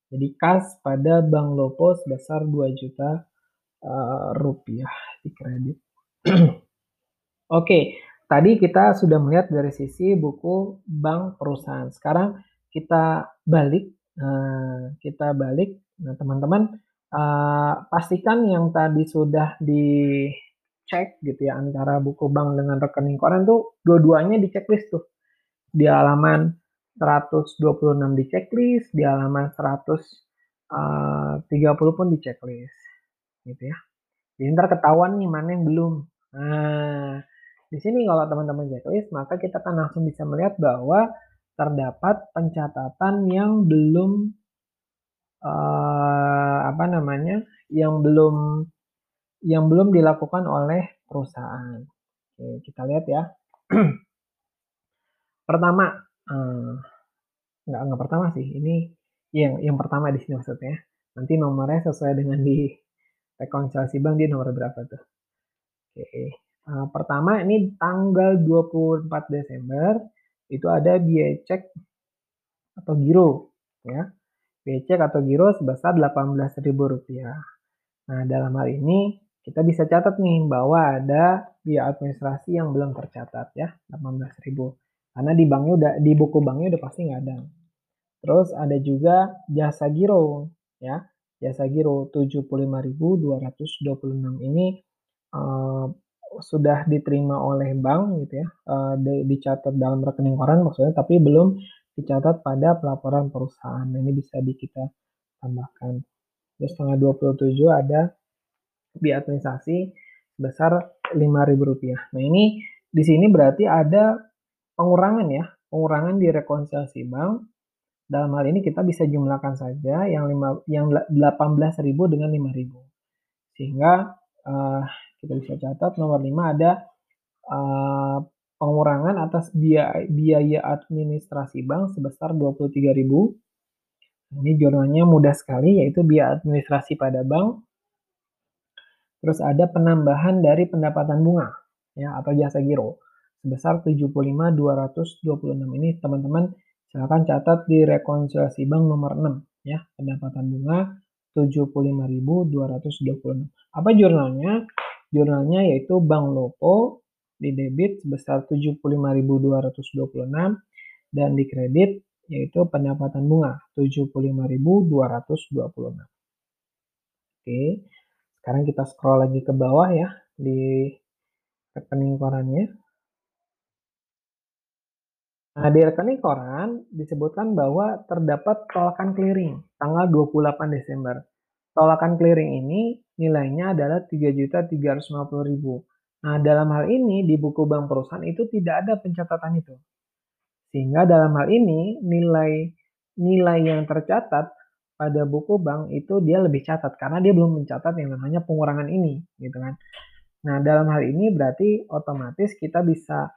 Jadi kas pada Bank Lopo sebesar 2 juta uh, rupiah di kredit. Oke, okay. tadi kita sudah melihat dari sisi buku bank perusahaan. Sekarang kita balik, nah, kita balik. Nah, teman-teman uh, pastikan yang tadi sudah dicek gitu ya antara buku bank dengan rekening koran tuh dua-duanya di checklist tuh. Di halaman 126 di checklist, di halaman 130 uh, pun di checklist. Gitu ya. Jadi ntar ketahuan nih mana yang belum. Nah, di sini kalau teman-teman checklist, maka kita akan langsung bisa melihat bahwa terdapat pencatatan yang belum uh, apa namanya, yang belum yang belum dilakukan oleh perusahaan. Oke, kita lihat ya. pertama, uh, nggak nggak pertama sih, ini yang yang pertama di sini maksudnya. Nanti nomornya sesuai dengan di rekonsiliasi bank dia nomor berapa tuh. Oke. Uh, pertama ini tanggal 24 Desember itu ada biaya cek atau giro ya. Biaya cek atau giro sebesar Rp18.000. Nah, dalam hal ini kita bisa catat nih bahwa ada biaya administrasi yang belum tercatat ya, 18.000. Karena di banknya udah di buku banknya udah pasti nggak ada. Terus ada juga jasa giro ya jasa giro 75.226 ini uh, sudah diterima oleh bank gitu ya, uh, dicatat dalam rekening koran maksudnya, tapi belum dicatat pada pelaporan perusahaan. Nah, ini bisa di kita tambahkan. Terus tanggal 27 ada biaya administrasi sebesar Rp5.000. Nah, ini di sini berarti ada pengurangan ya, pengurangan di rekonsiliasi bank dalam hal ini kita bisa jumlahkan saja yang lima, yang 18.000 dengan 5.000. Sehingga uh, kita bisa catat nomor 5 ada uh, pengurangan atas biaya, biaya administrasi bank sebesar 23.000. Ini jurnalnya mudah sekali yaitu biaya administrasi pada bank. Terus ada penambahan dari pendapatan bunga ya atau jasa giro sebesar 75.226. Ini teman-teman Silahkan catat di rekonsiliasi bank nomor 6 ya, pendapatan bunga 75.226. Apa jurnalnya? Jurnalnya yaitu Bank Lopo di debit sebesar 75.226 dan di kredit yaitu pendapatan bunga 75.226. Oke. Sekarang kita scroll lagi ke bawah ya di rekening korannya. Nah, di rekening koran disebutkan bahwa terdapat tolakan clearing tanggal 28 Desember. Tolakan clearing ini nilainya adalah 3.350.000. Nah, dalam hal ini di buku bank perusahaan itu tidak ada pencatatan itu. Sehingga dalam hal ini nilai nilai yang tercatat pada buku bank itu dia lebih catat karena dia belum mencatat yang namanya pengurangan ini, gitu kan. Nah, dalam hal ini berarti otomatis kita bisa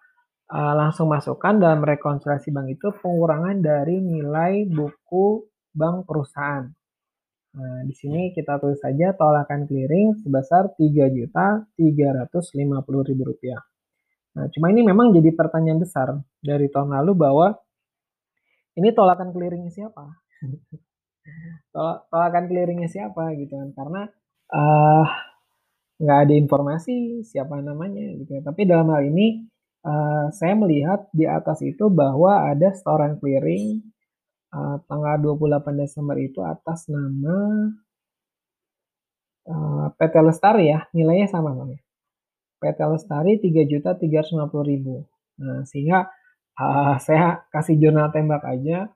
uh, langsung masukkan dalam rekonsiliasi bank itu pengurangan dari nilai buku bank perusahaan. Nah, di sini kita tulis saja tolakan clearing sebesar Rp3.350.000. Nah, cuma ini memang jadi pertanyaan besar dari tahun lalu bahwa ini tolakan clearingnya siapa? tolakan clearingnya siapa gitu kan? Karena uh, nggak ada informasi siapa namanya gitu. Ya. Tapi dalam hal ini uh, saya melihat di atas itu bahwa ada setoran clearing uh, tanggal 28 Desember itu atas nama uh, PT Lestari ya, nilainya sama sama. PT Lestari 3.350.000. Nah, sehingga uh, saya kasih jurnal tembak aja.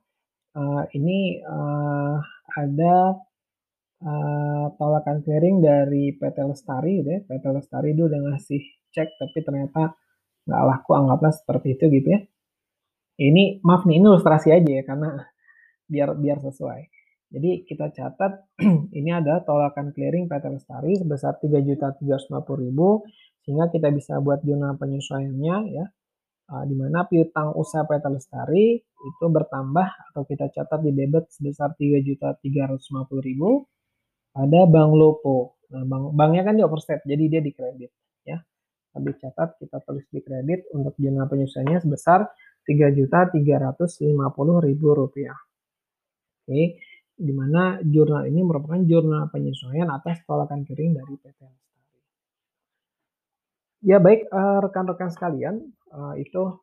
Uh, ini uh, ada uh, tolakan clearing dari PT Lestari. Gitu PT Lestari itu udah ngasih cek tapi ternyata nggak laku anggaplah seperti itu gitu ya. Ini maaf nih ini ilustrasi aja ya karena biar biar sesuai. Jadi kita catat ini ada tolakan clearing PT Lestari sebesar 3.350.000 sehingga kita bisa buat jurnal penyesuaiannya ya. Uh, di mana piutang usaha PT Lestari itu bertambah atau kita catat di debit sebesar 3.350.000 pada Bank Lopo. Nah, bank, banknya kan di overset, jadi dia di kredit ya habis catat kita tulis di kredit untuk jurnal penyesuaiannya sebesar Rp3.350.000. Oke, di mana jurnal ini merupakan jurnal penyesuaian atas tolakan kering dari PT Lestari. Ya baik, uh, rekan-rekan sekalian, uh, itu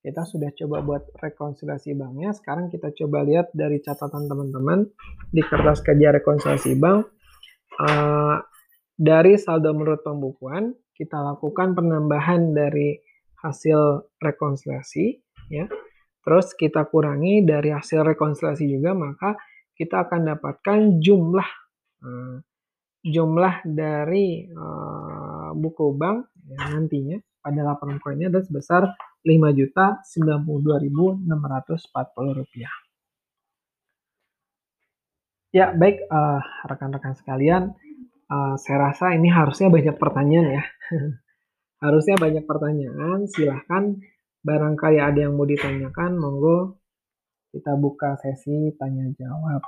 kita sudah coba buat rekonsiliasi banknya. Sekarang kita coba lihat dari catatan teman-teman di kertas kerja rekonsiliasi bank. Uh, dari saldo menurut pembukuan, kita lakukan penambahan dari hasil rekonsiliasi, ya. Terus kita kurangi dari hasil rekonsiliasi juga, maka kita akan dapatkan jumlah uh, jumlah dari uh, buku bank ya, nantinya pada laporan koinnya adalah sebesar Rp5.092.640. Ya, baik uh, rekan-rekan sekalian, uh, saya rasa ini harusnya banyak pertanyaan ya. harusnya banyak pertanyaan, silahkan barangkali ada yang mau ditanyakan, monggo kita buka sesi tanya jawab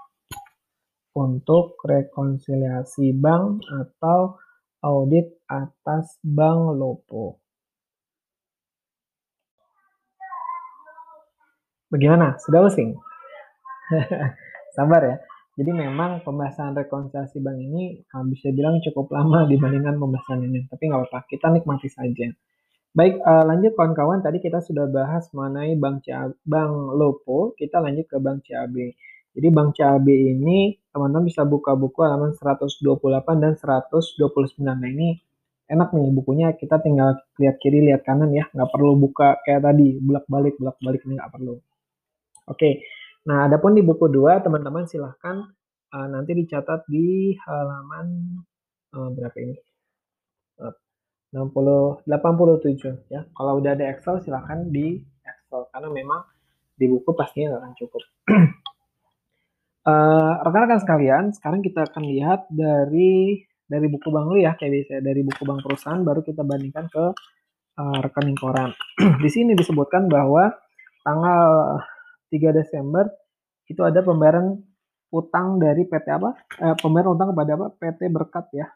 untuk rekonsiliasi bank atau audit atas bank Lopo. Bagaimana? Sudah pusing? Sabar ya. Jadi memang pembahasan rekonsiliasi bank ini ah, bisa bilang cukup lama dibandingkan pembahasan ini. Tapi nggak apa-apa, kita nikmati saja. Baik, uh, lanjut kawan-kawan. Tadi kita sudah bahas mengenai Bank, CA, Bank Lopo. Kita lanjut ke Bank CAB. Jadi Bank CAB ini teman-teman bisa buka buku halaman 128 dan 129. Nah ini enak nih bukunya kita tinggal lihat kiri lihat kanan ya nggak perlu buka kayak tadi bolak balik bolak balik ini nggak perlu oke nah adapun di buku 2 teman-teman silahkan uh, nanti dicatat di halaman uh, berapa ini? Uh, 60 87 ya. Kalau udah ada Excel silahkan di Excel karena memang di buku pastinya nggak akan cukup. Eh, rekan-rekan uh, sekalian, sekarang kita akan lihat dari dari buku bank dulu ya, kayak biasa dari buku bank perusahaan baru kita bandingkan ke uh, rekening koran. Di sini disebutkan bahwa tanggal 3 Desember itu ada pembayaran utang dari PT apa? Eh, pembayaran utang kepada apa? PT Berkat ya.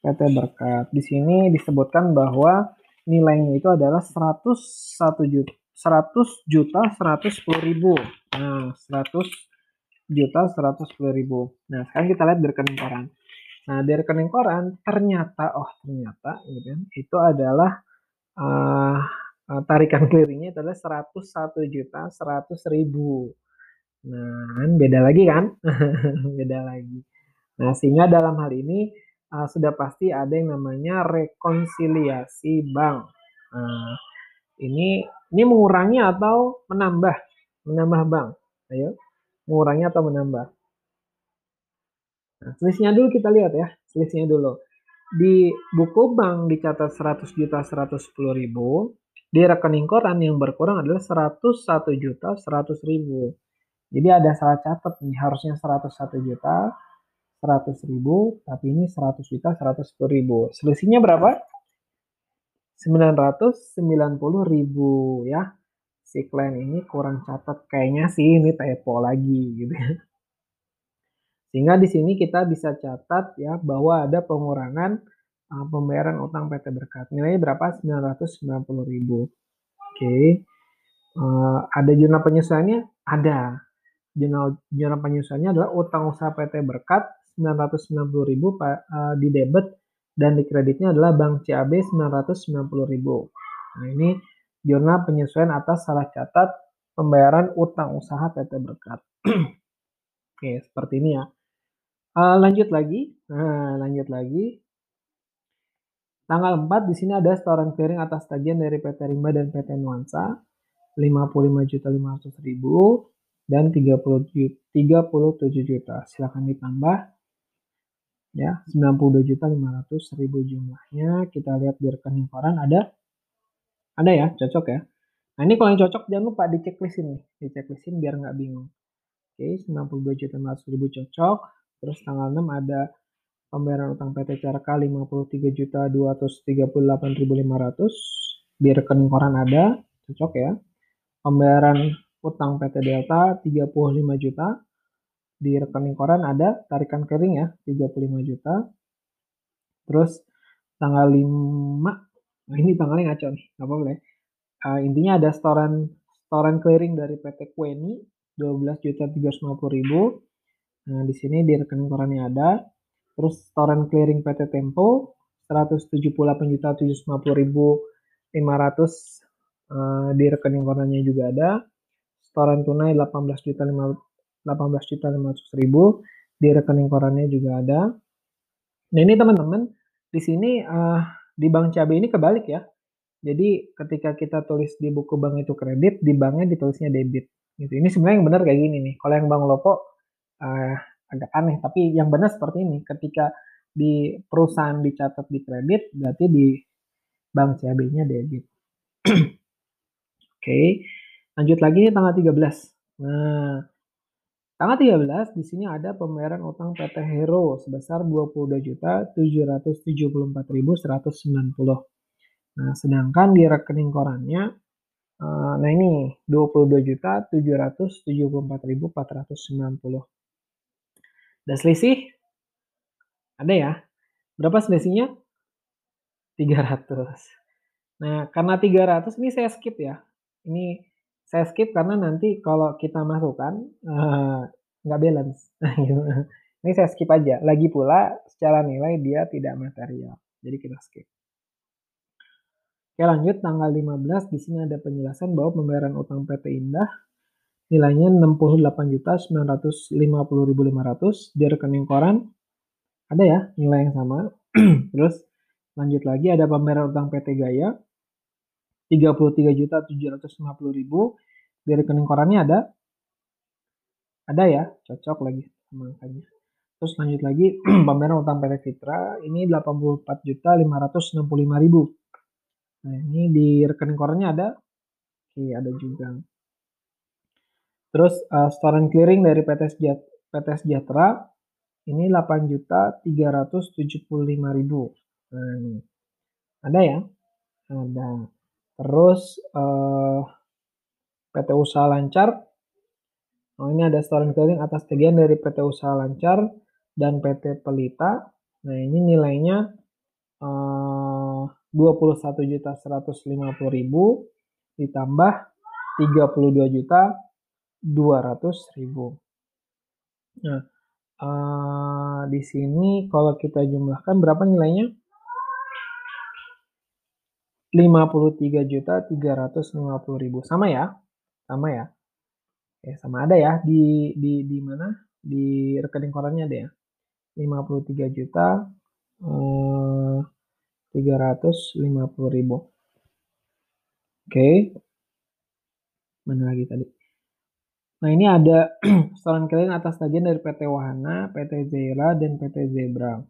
PT Berkat. Di sini disebutkan bahwa nilainya itu adalah 101 juta 100 juta 110 ribu. Nah, 100 juta seratus sepuluh ribu. Nah sekarang kita lihat di rekening koran. Nah di rekening koran ternyata oh ternyata gitu kan itu adalah uh, tarikan clearingnya adalah seratus satu juta seratus ribu. Nah beda lagi kan? beda lagi. Nah sehingga dalam hal ini uh, sudah pasti ada yang namanya rekonsiliasi bank. Nah, ini ini mengurangi atau menambah menambah bank. Ayo mengurangi atau menambah. Nah, selisihnya dulu kita lihat ya, selisihnya dulu. Di buku bank dicatat 100 juta 110 ribu, di rekening koran yang berkurang adalah 101 juta 100 ribu. Jadi ada salah catat nih, harusnya 101 juta 100 ribu, tapi ini 100 juta 110 ribu. Selisihnya berapa? 990 ribu ya si klien ini kurang catat kayaknya sih ini typo lagi gitu ya. Sehingga di sini kita bisa catat ya bahwa ada pengurangan uh, pembayaran utang PT Berkat. Nilainya berapa? 990.000. Oke. Okay. Uh, ada jurnal penyesuaiannya? Ada. Jurnal jurnal penyesuaiannya adalah utang usaha PT Berkat 990.000 uh, di debit dan di kreditnya adalah Bank CAB 990.000. Nah, ini Jurnal penyesuaian atas salah catat pembayaran utang usaha PT Berkat. Oke, seperti ini ya. Uh, lanjut lagi. Nah, lanjut lagi. Tanggal 4 di sini ada setoran clearing atas tagihan dari PT Rimba dan PT Nuansa 55.500.000 dan 30 37 juta. Silakan ditambah ya 92.500.000 jumlahnya. Kita lihat di rekening koran ada ada ya, cocok ya. Nah ini kalau yang cocok jangan lupa di checklistin nih, di checklistin biar nggak bingung. Oke, 92 juta 400 ribu cocok. Terus tanggal 6 ada pembayaran utang PT CRK 53 juta 238 ribu 500. Di rekening koran ada, cocok ya. Pembayaran utang PT Delta 35 juta. Di rekening koran ada tarikan kering ya, 35 juta. Terus tanggal 5 Nah ini tanggalnya ngaco nih, nggak apa-apa ya. Uh, intinya ada setoran setoran clearing dari PT Kueni 12 juta 350 ribu. Nah di sini di rekening korannya ada. Terus setoran clearing PT Tempo 178.750.500 uh, di rekening korannya juga ada. Setoran tunai 18 juta 18 juta 500 ribu di rekening korannya juga ada. Nah ini teman-teman di sini uh, di bank cabai ini kebalik ya. Jadi ketika kita tulis di buku bank itu kredit, di banknya ditulisnya debit. Gitu. Ini sebenarnya yang benar kayak gini nih. Kalau yang bank lopo uh, agak aneh, tapi yang benar seperti ini. Ketika di perusahaan dicatat di kredit, berarti di bank CAB-nya debit. Oke, okay. lanjut lagi nih tanggal 13. Nah, tanggal 13 di sini ada pembayaran utang PT Hero sebesar 22.774.190. Nah, sedangkan di rekening korannya uh, nah ini 22.774.490. Dan selisih ada ya. Berapa selisihnya? 300. Nah, karena 300 ini saya skip ya. Ini saya skip karena nanti kalau kita masukkan uh, nggak balance. ini saya skip aja. Lagi pula secara nilai dia tidak material. Jadi kita skip. Oke lanjut tanggal 15 di sini ada penjelasan bahwa pembayaran utang PT Indah nilainya 68.950.500 di rekening koran. Ada ya nilai yang sama. Terus lanjut lagi ada pembayaran utang PT Gaya. 33.750.000 di rekening korannya ada. Ada ya cocok lagi sama angkanya. Terus lanjut lagi pembayaran utang PT Fitra. Ini 84.565.000 Nah, ini di rekening korannya ada. Oke, ada juga. Terus uh, setoran clearing dari PT Sejahtera, PT Sejahtera ini 8 juta 375 ribu. Nah, ini. Ada ya? Ada. Terus uh, eh, PT Usaha Lancar. Oh, ini ada setoran clearing atas tagihan dari PT Usaha Lancar dan PT Pelita. Nah, ini nilainya 21 juta 150 ribu ditambah 32 juta 200 ribu. Nah, uh, di sini kalau kita jumlahkan berapa nilainya? 53 juta 350 ribu. Sama ya? Sama ya? Ya, sama ada ya di di di mana? Di rekening korannya ada ya. 53 juta uh, 350 ribu. Oke. Mana lagi tadi? Nah ini ada setoran kalian atas tagihan dari PT Wahana, PT Zera, dan PT Zebra.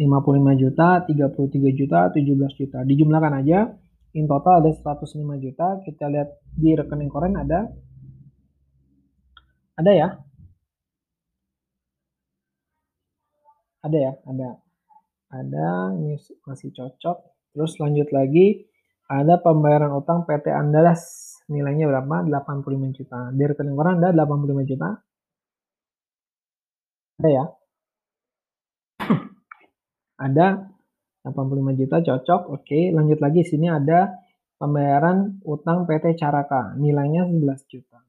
55 juta, 33 juta, 17 juta. Dijumlahkan aja, in total ada 105 juta. Kita lihat di rekening koren ada. Ada ya? Ada ya? Ada ada ini masih cocok terus lanjut lagi ada pembayaran utang PT Andalas nilainya berapa? 85 juta. Di rekening orang ada 85 juta? Ada ya? Ada. 85 juta cocok. Oke lanjut lagi. Sini ada pembayaran utang PT Caraka. Nilainya 11 juta.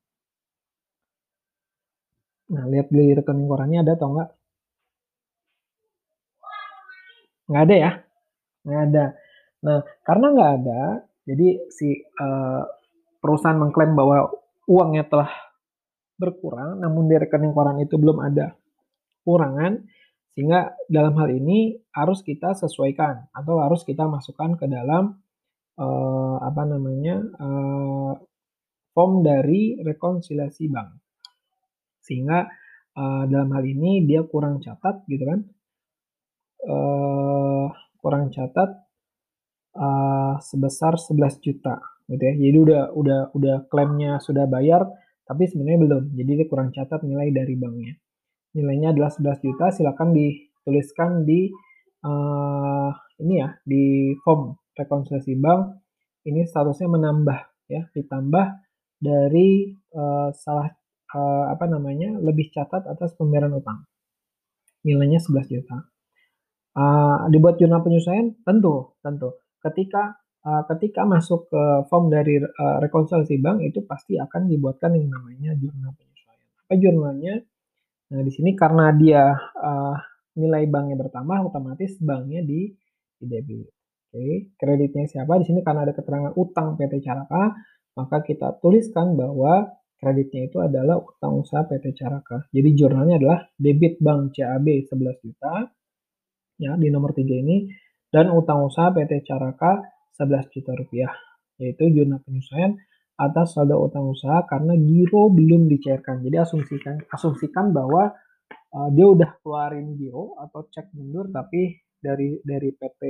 Nah lihat di rekening korannya ada atau enggak? Nggak ada ya? Nggak ada. Nah karena nggak ada jadi si uh, perusahaan mengklaim bahwa uangnya telah berkurang namun di rekening koran itu belum ada kurangan sehingga dalam hal ini harus kita sesuaikan atau harus kita masukkan ke dalam uh, apa namanya uh, form dari rekonsiliasi bank. Sehingga uh, dalam hal ini dia kurang catat gitu kan. Uh, kurang catat uh, sebesar 11 juta gitu ya. Jadi udah udah udah klaimnya sudah bayar tapi sebenarnya belum. Jadi dia kurang catat nilai dari banknya. Nilainya adalah 11 juta, silakan dituliskan di uh, ini ya, di form rekonsiliasi bank. Ini statusnya menambah ya, ditambah dari uh, salah uh, apa namanya? lebih catat atas pembayaran utang. Nilainya 11 juta. Uh, dibuat jurnal penyesuaian? Tentu, tentu. Ketika uh, ketika masuk ke form dari uh, rekonsiliasi bank itu pasti akan dibuatkan yang namanya jurnal penyesuaian. Apa jurnalnya? Nah, di sini karena dia uh, nilai banknya bertambah, otomatis banknya di, di debit. Oke, kreditnya siapa? Di sini karena ada keterangan utang PT Caraka, maka kita tuliskan bahwa kreditnya itu adalah utang usaha PT Caraka. Jadi jurnalnya adalah debit bank CAB 11 juta, ya di nomor 3 ini, dan utang usaha PT Caraka 11 juta rupiah, yaitu jurnal penyesuaian atas saldo utang usaha karena giro belum dicairkan. Jadi asumsikan asumsikan bahwa uh, dia udah keluarin giro atau cek mundur tapi dari dari PT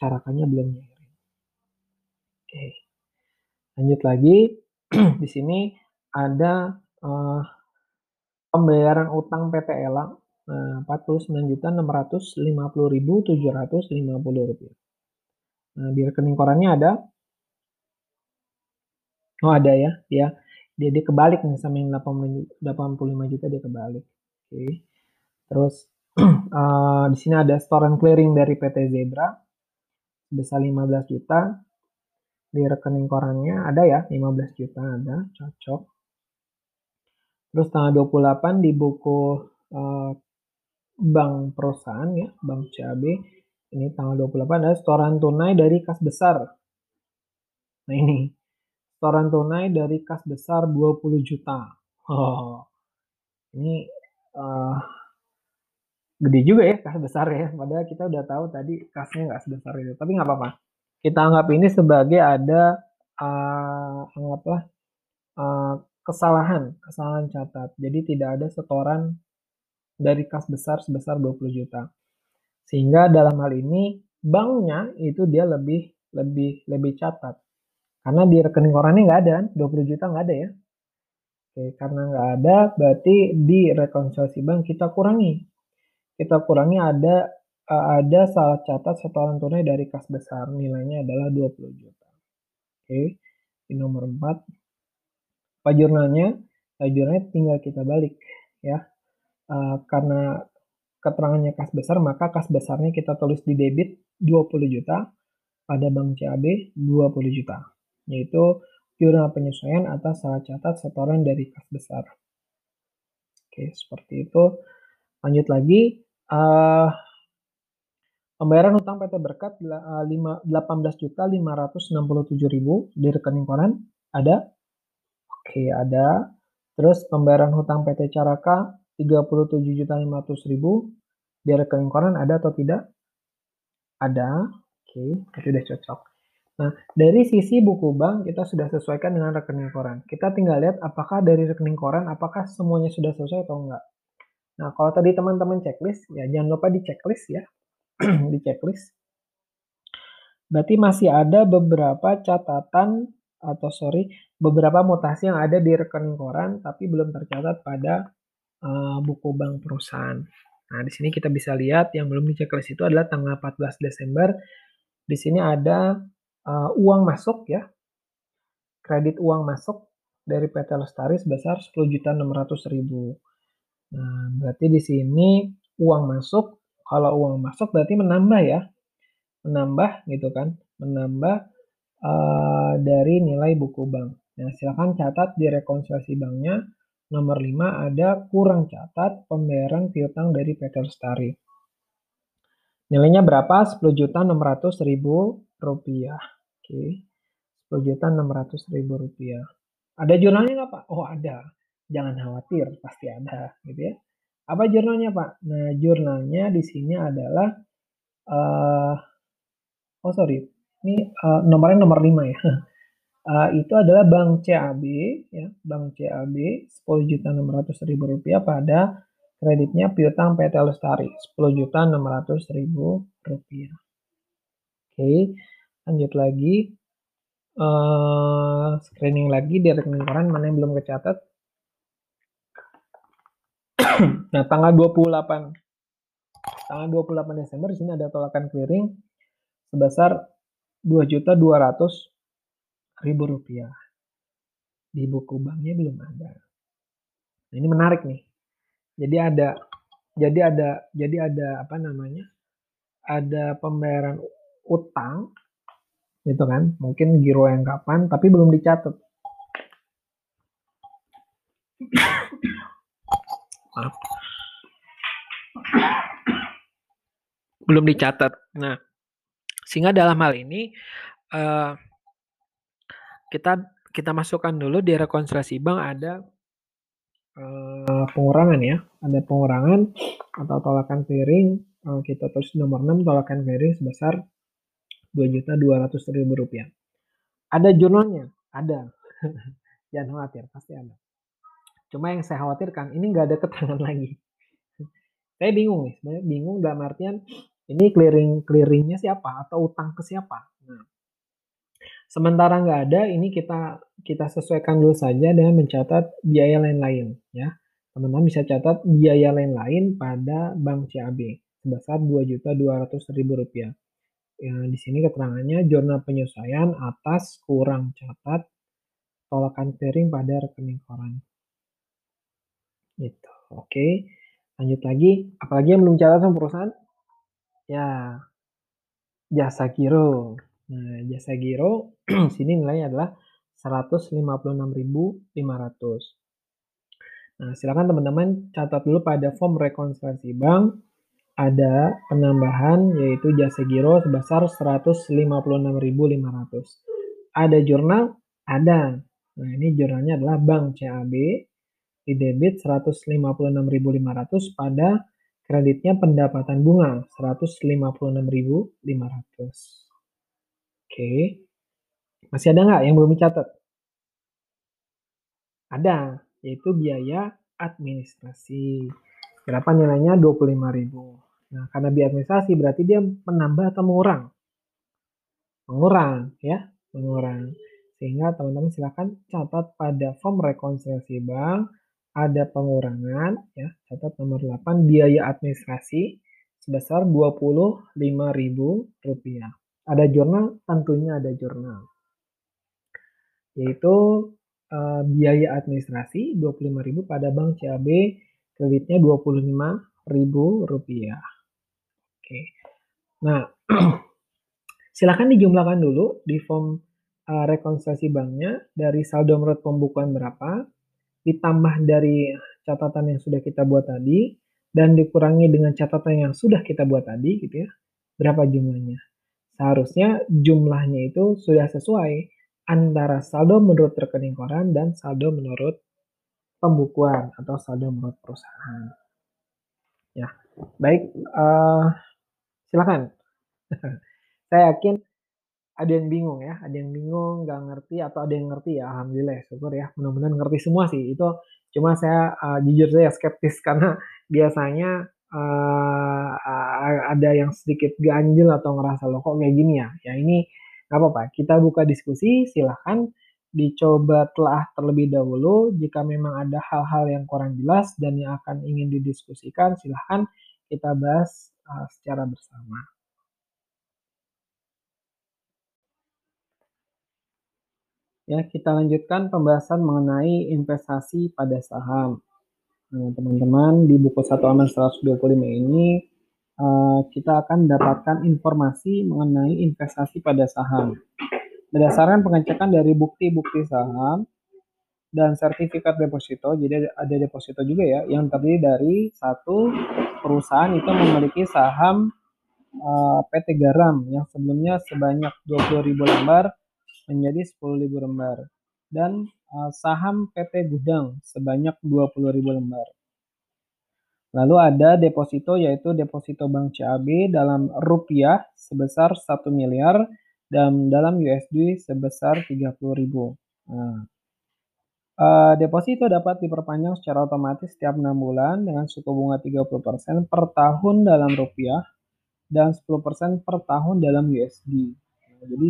carakannya belum nyairin. Oke. Lanjut lagi. di sini ada uh, pembayaran utang PT Elang uh, 49.650.750 rupiah. Nah, di rekening korannya ada Oh, ada ya. Ya. Dia dia kebalik nih sama yang 85 juta dia kebalik. Oke. Terus uh, di sini ada store and clearing dari PT Zebra sebesar 15 juta di rekening korannya ada ya 15 juta ada cocok terus tanggal 28 di buku uh, bank perusahaan ya bank CAB ini tanggal 28 ada setoran tunai dari kas besar nah ini setoran tunai dari kas besar 20 juta oh ini uh, gede juga ya kas besar ya. Padahal kita udah tahu tadi kasnya nggak sebesar itu. Tapi nggak apa-apa. Kita anggap ini sebagai ada uh, anggaplah uh, kesalahan, kesalahan catat. Jadi tidak ada setoran dari kas besar sebesar 20 juta. Sehingga dalam hal ini banknya itu dia lebih lebih lebih catat. Karena di rekening korannya nggak ada 20 juta nggak ada ya. Oke, karena nggak ada berarti di rekonsiliasi bank kita kurangi kita kurangi ada uh, ada salah catat setoran tunai dari kas besar nilainya adalah 20 juta. Oke, di nomor 4. Pak jurnalnya, tinggal kita balik ya. Uh, karena keterangannya kas besar, maka kas besarnya kita tulis di debit 20 juta, pada bank CAB 20 juta, yaitu jurnal penyesuaian atas salah catat setoran dari kas besar. Oke, seperti itu. Lanjut lagi, uh, pembayaran hutang PT Berkat uh, 18 juta 567 ribu di rekening koran ada? Oke, ada. Terus pembayaran hutang PT Caraka 37 juta 500 ribu di rekening koran ada atau tidak? Ada. Oke, itu sudah cocok. Nah, dari sisi buku bank kita sudah sesuaikan dengan rekening koran. Kita tinggal lihat apakah dari rekening koran apakah semuanya sudah sesuai atau enggak. Nah, kalau tadi teman-teman checklist, ya jangan lupa di checklist ya. di checklist. Berarti masih ada beberapa catatan atau sorry, beberapa mutasi yang ada di rekening koran tapi belum tercatat pada uh, buku bank perusahaan. Nah, di sini kita bisa lihat yang belum di checklist itu adalah tanggal 14 Desember. Di sini ada uh, uang masuk ya. Kredit uang masuk dari PT Lestari sebesar 10.600.000. Nah, berarti di sini uang masuk, kalau uang masuk berarti menambah ya. Menambah gitu kan, menambah uh, dari nilai buku bank. Nah, silakan catat di rekonsiliasi banknya. Nomor 5 ada kurang catat pembayaran piutang dari PT Lestari. Nilainya berapa? 10.600.000 rupiah. Oke. 10.600.000 rupiah. Ada jurnalnya nggak Pak? Oh ada jangan khawatir, pasti ada gitu ya. Apa jurnalnya Pak? Nah jurnalnya di sini adalah uh, oh sorry, ini uh, nomornya nomor 5 ya. Uh, itu adalah Bank CAB ya, Bank CAB 10 juta 600 ribu rupiah pada kreditnya piutang PT Lestari 10 juta 600 ribu rupiah. Oke, lanjut lagi. Uh, screening lagi di rekening koran mana yang belum kecatat nah, tanggal 28 tanggal 28 Desember di sini ada tolakan clearing sebesar 2.200 ribu rupiah. Di buku banknya belum ada. Nah, ini menarik nih. Jadi ada jadi ada jadi ada apa namanya? Ada pembayaran utang gitu kan. Mungkin giro yang kapan tapi belum dicatat. maaf belum dicatat. Nah, sehingga dalam hal ini uh, kita kita masukkan dulu di rekonsiliasi bank ada uh, pengurangan ya, ada pengurangan atau tolakan clearing uh, kita tulis nomor 6 tolakan clearing sebesar rp rupiah. Ada jurnalnya? Ada. Jangan khawatir, pasti ada. Cuma yang saya khawatirkan, ini nggak ada keterangan lagi. saya bingung nih, sebenarnya bingung dalam artian ini clearing clearingnya siapa atau utang ke siapa. Sementara nggak ada, ini kita kita sesuaikan dulu saja dengan mencatat biaya lain-lain ya. Teman-teman bisa catat biaya lain-lain pada Bank CAB sebesar Rp2.200.000. Ya, di sini keterangannya jurnal penyesuaian atas kurang catat tolakan clearing pada rekening koran. Gitu. Oke. Lanjut lagi. Apalagi yang belum catat sama perusahaan? Ya. Jasa giro. Nah, jasa giro sini nilainya adalah 156.500. Nah, silakan teman-teman catat dulu pada form rekonsiliasi bank ada penambahan yaitu jasa giro sebesar 156.500. Ada jurnal? Ada. Nah, ini jurnalnya adalah Bank CAB di debit 156.500 pada kreditnya pendapatan bunga 156.500. Oke. Masih ada nggak yang belum dicatat? Ada, yaitu biaya administrasi. Berapa nilainya? 25.000. Nah, karena biaya administrasi berarti dia menambah atau mengurang? Mengurang, ya, mengurang. Sehingga teman-teman silakan catat pada form rekonsiliasi bank ada pengurangan ya, catat nomor 8 biaya administrasi sebesar Rp25.000. Ada jurnal, tentunya ada jurnal. Yaitu uh, biaya administrasi Rp25.000 pada Bank CAB kreditnya Rp25.000. Oke. Nah, silakan dijumlahkan dulu di form uh, rekonsiliasi banknya dari saldo menurut pembukuan berapa, ditambah dari catatan yang sudah kita buat tadi, dan dikurangi dengan catatan yang sudah kita buat tadi, gitu ya, berapa jumlahnya. Seharusnya jumlahnya itu sudah sesuai antara saldo menurut rekening koran dan saldo menurut pembukuan atau saldo menurut perusahaan. Ya, baik, uh, silakan. Saya yakin ada yang bingung ya, ada yang bingung, nggak ngerti atau ada yang ngerti ya, alhamdulillah ya, syukur ya, mudah-mudahan ngerti semua sih. Itu cuma saya uh, jujur saya skeptis karena biasanya uh, ada yang sedikit ganjil atau ngerasa loh kok kayak gini ya. Ya ini nggak apa-apa, kita buka diskusi, silahkan dicoba telah terlebih dahulu. Jika memang ada hal-hal yang kurang jelas dan yang akan ingin didiskusikan, silahkan kita bahas uh, secara bersama. Ya, kita lanjutkan pembahasan mengenai investasi pada saham. Nah, teman-teman, di buku 1 halaman 125 ini uh, kita akan mendapatkan informasi mengenai investasi pada saham. Berdasarkan pengecekan dari bukti-bukti saham dan sertifikat deposito, jadi ada deposito juga ya, yang terdiri dari satu perusahaan itu memiliki saham uh, eh, PT Garam yang sebelumnya sebanyak 20.000 lembar menjadi 10.000 lembar dan saham PT Gudang sebanyak 20.000 lembar. Lalu ada deposito yaitu deposito Bank CAB dalam rupiah sebesar 1 miliar dan dalam USD sebesar 30.000. Nah, uh, deposito dapat diperpanjang secara otomatis setiap 6 bulan dengan suku bunga 30% per tahun dalam rupiah dan 10% per tahun dalam USD. Nah, jadi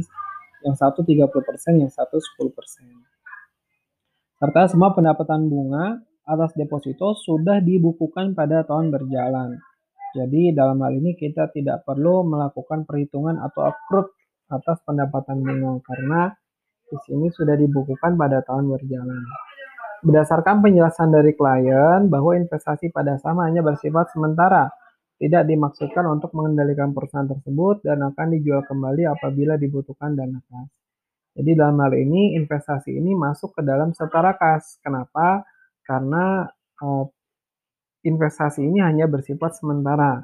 yang satu 30%, yang satu 10%. Serta semua pendapatan bunga atas deposito sudah dibukukan pada tahun berjalan. Jadi dalam hal ini kita tidak perlu melakukan perhitungan atau accrued atas pendapatan bunga karena di sini sudah dibukukan pada tahun berjalan. Berdasarkan penjelasan dari klien bahwa investasi pada saham hanya bersifat sementara tidak dimaksudkan untuk mengendalikan perusahaan tersebut dan akan dijual kembali apabila dibutuhkan dana kas. Jadi dalam hal ini investasi ini masuk ke dalam setara kas. Kenapa? Karena uh, investasi ini hanya bersifat sementara.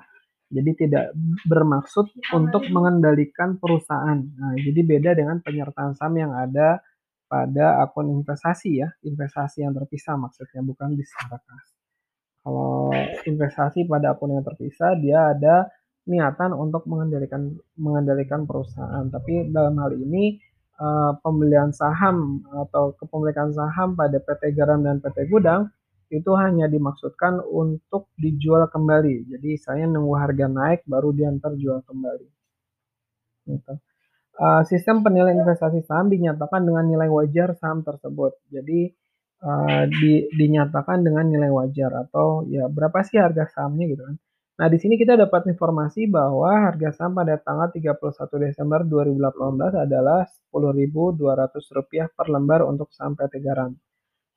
Jadi tidak bermaksud untuk mengendalikan perusahaan. Nah, jadi beda dengan penyertaan saham yang ada pada akun investasi ya, investasi yang terpisah maksudnya bukan di secara kas. Kalau investasi pada akun yang terpisah dia ada niatan untuk mengendalikan mengendalikan perusahaan, tapi dalam hal ini uh, pembelian saham atau kepemilikan saham pada PT Garam dan PT Gudang itu hanya dimaksudkan untuk dijual kembali. Jadi saya nunggu harga naik baru diantar jual kembali. Gitu. Uh, sistem penilaian investasi saham dinyatakan dengan nilai wajar saham tersebut. Jadi uh, di, dinyatakan dengan nilai wajar atau ya berapa sih harga sahamnya gitu kan. Nah, di sini kita dapat informasi bahwa harga saham pada tanggal 31 Desember 2018 adalah Rp10.200 per lembar untuk saham PT Garam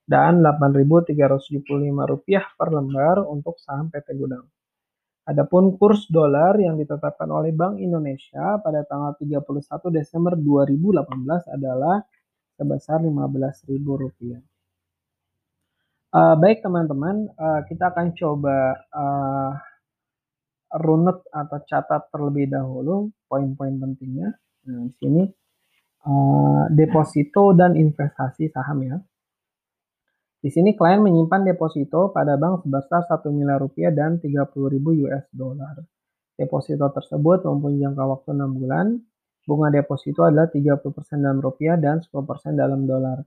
dan Rp8.375 per lembar untuk saham PT Gudang. Adapun kurs dolar yang ditetapkan oleh Bank Indonesia pada tanggal 31 Desember 2018 adalah sebesar Rp15.000. Uh, baik teman-teman, uh, kita akan coba uh, runut atau catat terlebih dahulu poin-poin pentingnya. Nah, di sini uh, deposito dan investasi saham ya. Di sini klien menyimpan deposito pada bank sebesar 1 miliar rupiah dan 30 ribu US dollar. Deposito tersebut mempunyai jangka waktu 6 bulan. Bunga deposito adalah 30% dalam rupiah dan 10% dalam dolar.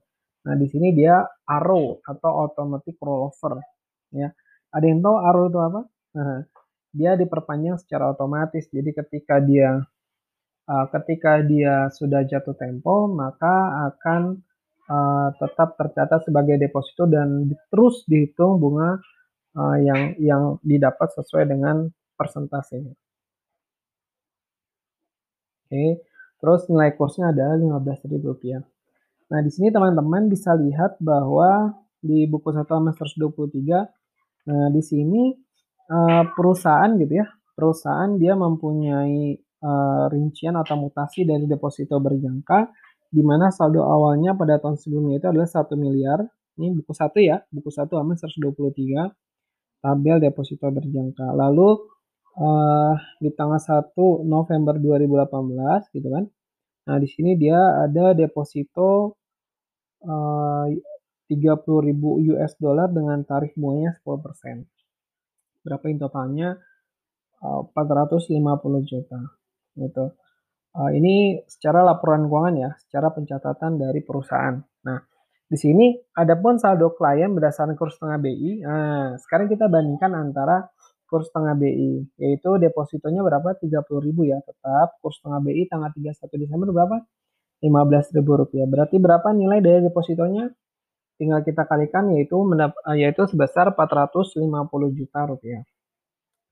Nah, di sini dia ARO atau automatic rollover ya. Ada yang tahu ARO itu apa? Nah, dia diperpanjang secara otomatis. Jadi ketika dia uh, ketika dia sudah jatuh tempo, maka akan uh, tetap tercatat sebagai deposito dan terus dihitung bunga uh, yang yang didapat sesuai dengan persentasenya. Oke, terus nilai kursnya adalah Rp15.000. Nah, di sini teman-teman bisa lihat bahwa di buku 1 halaman 123, nah di sini uh, perusahaan gitu ya, perusahaan dia mempunyai uh, rincian atau mutasi dari deposito berjangka di mana saldo awalnya pada tahun sebelumnya itu adalah 1 miliar. Ini buku satu ya, buku satu halaman 123 tabel deposito berjangka. Lalu uh, di tanggal 1 November 2018 gitu kan. Nah, di sini dia ada deposito uh, 30.000 US dollar dengan tarif bunganya 10% berapa yang totalnya? Uh, 450 juta gitu. Uh, ini secara laporan keuangan ya secara pencatatan dari perusahaan. Nah di sini ada pun saldo klien berdasarkan kurs tengah BI nah sekarang kita bandingkan antara kurs tengah BI yaitu depositonya berapa? 30.000 ya tetap. Kurs tengah BI tanggal 31 Desember berapa? 15.000 rupiah. Berarti berapa nilai dari depositonya tinggal kita kalikan yaitu eh, yaitu sebesar 450 juta rupiah.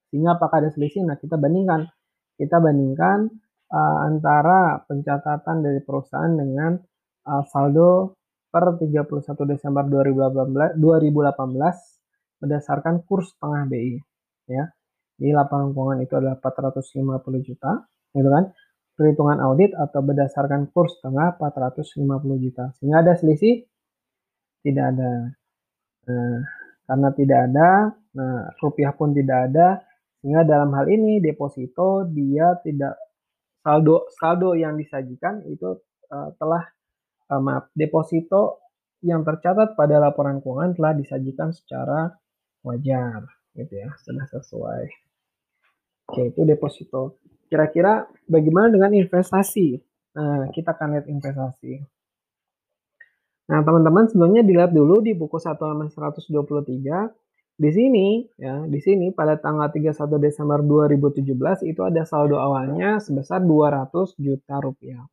Sehingga apakah ada selisih? Nah, kita bandingkan. Kita bandingkan uh, antara pencatatan dari perusahaan dengan uh, saldo per 31 Desember 2018, 2018 berdasarkan kurs tengah BI ya. Di lapangan keuangan itu adalah 450 juta, gitu kan? Perhitungan audit atau berdasarkan kurs tengah 450 juta. Sehingga ada selisih tidak ada. Nah, karena tidak ada, nah rupiah pun tidak ada, sehingga dalam hal ini deposito dia tidak saldo saldo yang disajikan itu uh, telah uh, maaf deposito yang tercatat pada laporan keuangan telah disajikan secara wajar gitu ya sudah sesuai. Oke itu deposito. Kira-kira bagaimana dengan investasi? Nah kita akan lihat investasi Nah, teman-teman sebelumnya dilihat dulu di buku 1 halaman 123. Di sini ya, di sini pada tanggal 31 Desember 2017 itu ada saldo awalnya sebesar 200 juta rupiah.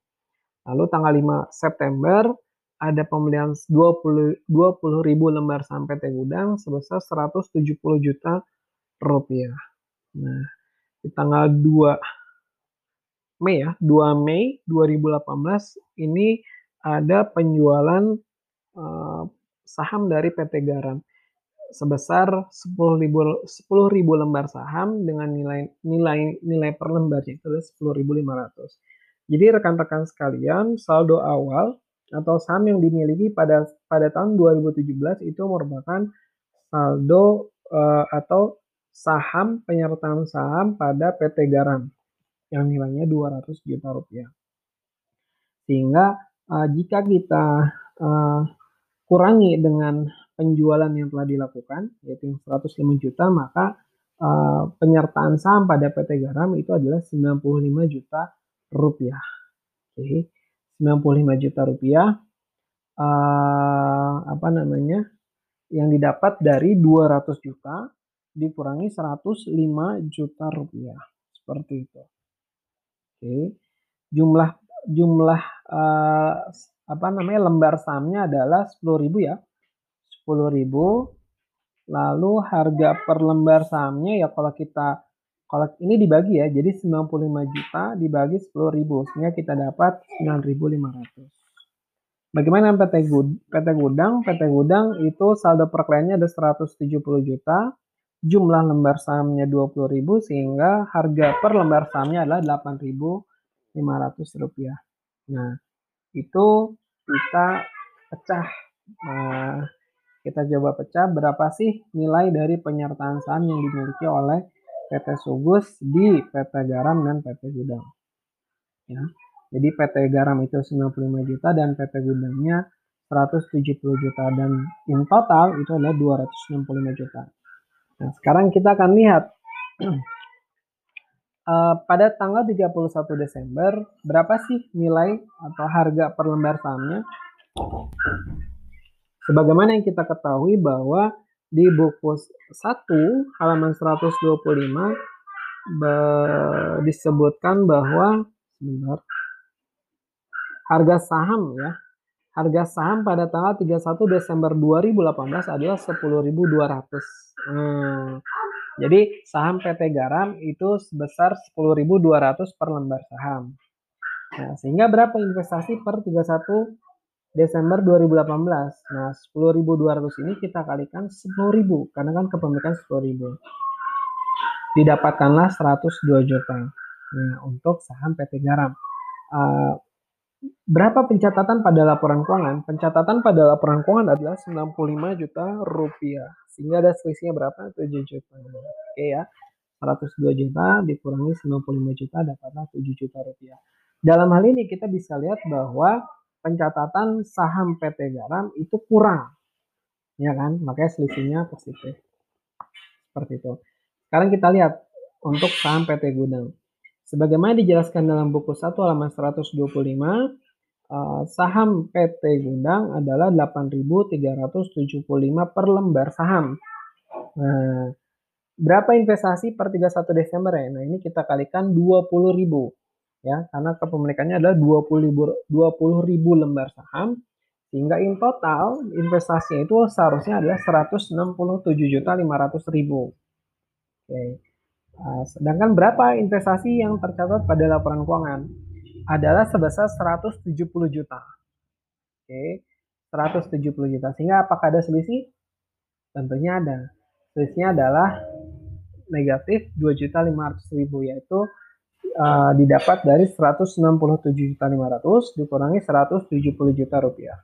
Lalu tanggal 5 September ada pembelian 20 20 ribu lembar sampai teh gudang sebesar 170 juta rupiah. Nah, di tanggal 2 Mei ya, 2 Mei 2018 ini ada penjualan uh, saham dari PT Garam sebesar 10.000 10.000 lembar saham dengan nilai nilai nilai per lembarnya itu adalah 10.500. Jadi rekan-rekan sekalian, saldo awal atau saham yang dimiliki pada pada tahun 2017 itu merupakan saldo uh, atau saham penyertaan saham pada PT Garam yang nilainya 200 juta rupiah. Sehingga uh, jika kita uh, kurangi dengan penjualan yang telah dilakukan yaitu 105 juta maka uh, penyertaan saham pada PT Garam itu adalah 95 juta rupiah. Oke, 95 juta rupiah uh, apa namanya yang didapat dari 200 juta dikurangi 105 juta rupiah seperti itu. Oke, jumlah jumlah uh, apa namanya lembar sahamnya adalah 10.000 ya. 10.000 lalu harga per lembar sahamnya ya kalau kita kalau ini dibagi ya jadi 95 juta dibagi 10.000 sehingga kita dapat 9.500 bagaimana PT, Gud, PT Gudang? PT Gudang itu saldo per kliennya ada 170 juta jumlah lembar sahamnya 20.000 sehingga harga per lembar sahamnya adalah 8.500 rupiah nah itu kita pecah nah, kita coba pecah berapa sih nilai dari penyertaan saham yang dimiliki oleh PT Sugus di PT Garam dan PT Gudang. Ya. Jadi PT Garam itu 95 juta dan PT Gudangnya 170 juta dan in total itu adalah 265 juta. Nah, sekarang kita akan lihat uh, pada tanggal 31 Desember berapa sih nilai atau harga per lembar sahamnya? Sebagaimana yang kita ketahui bahwa di buku 1 halaman 125 disebutkan bahwa sebentar harga saham ya harga saham pada tanggal 31 Desember 2018 adalah 10.200 hmm. Jadi saham PT Garam itu sebesar 10.200 per lembar saham nah, sehingga berapa investasi per 31 Desember 2018. Nah, 10.200 ini kita kalikan 10.000 karena kan kepemilikan 10.000. Didapatkanlah 102 juta. Nah, untuk saham PT Garam. Uh, berapa pencatatan pada laporan keuangan? Pencatatan pada laporan keuangan adalah 95 juta rupiah. Sehingga ada selisihnya berapa? 7 juta. Oke ya. 102 juta dikurangi 95 juta dapatlah 7 juta rupiah. Dalam hal ini kita bisa lihat bahwa pencatatan saham PT Garam itu kurang. Ya kan? Makanya selisihnya positif. Seperti itu. Sekarang kita lihat untuk saham PT Gudang. Sebagaimana dijelaskan dalam buku 1 halaman 125, eh, saham PT Gudang adalah 8.375 per lembar saham. Nah, berapa investasi per 31 Desember ya? Nah, ini kita kalikan 20.000 ya karena kepemilikannya adalah 20 ribu, 20 ribu lembar saham sehingga in total investasinya itu seharusnya adalah 167 juta 500 ribu oke uh, sedangkan berapa investasi yang tercatat pada laporan keuangan? Adalah sebesar 170 juta. Oke 170 juta. Sehingga apakah ada selisih? Tentunya ada. Selisihnya adalah negatif 2 juta 500 ribu yaitu uh, didapat dari 167.500 dikurangi 170 juta rupiah.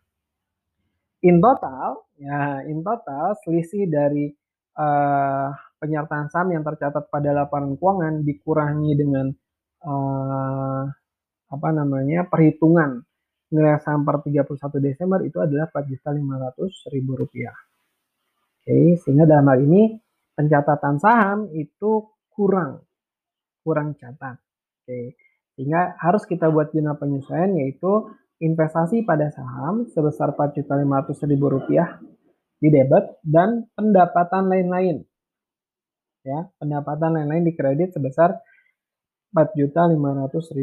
In total, ya in total selisih dari uh, penyertaan saham yang tercatat pada laporan keuangan dikurangi dengan uh, apa namanya perhitungan nilai saham per 31 Desember itu adalah 4.500.000 rupiah. Oke, sehingga dalam hal ini pencatatan saham itu kurang kurang catat. Oke. Sehingga harus kita buat zona penyesuaian yaitu investasi pada saham sebesar Rp4.500.000 di debit dan pendapatan lain-lain. Ya, pendapatan lain-lain di kredit sebesar Rp4.500.000.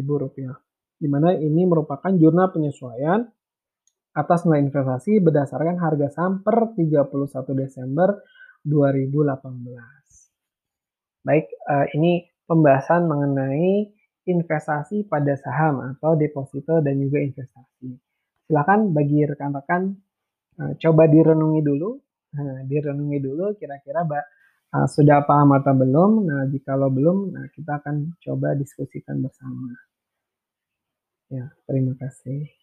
Di mana ini merupakan jurnal penyesuaian atas nilai investasi berdasarkan harga saham per 31 Desember 2018. Baik, uh, ini pembahasan mengenai investasi pada saham atau deposito dan juga investasi. Silakan bagi rekan-rekan uh, coba direnungi dulu, uh, direnungi dulu kira-kira uh, sudah paham atau belum. Nah, jika lo belum, nah kita akan coba diskusikan bersama. Ya, terima kasih.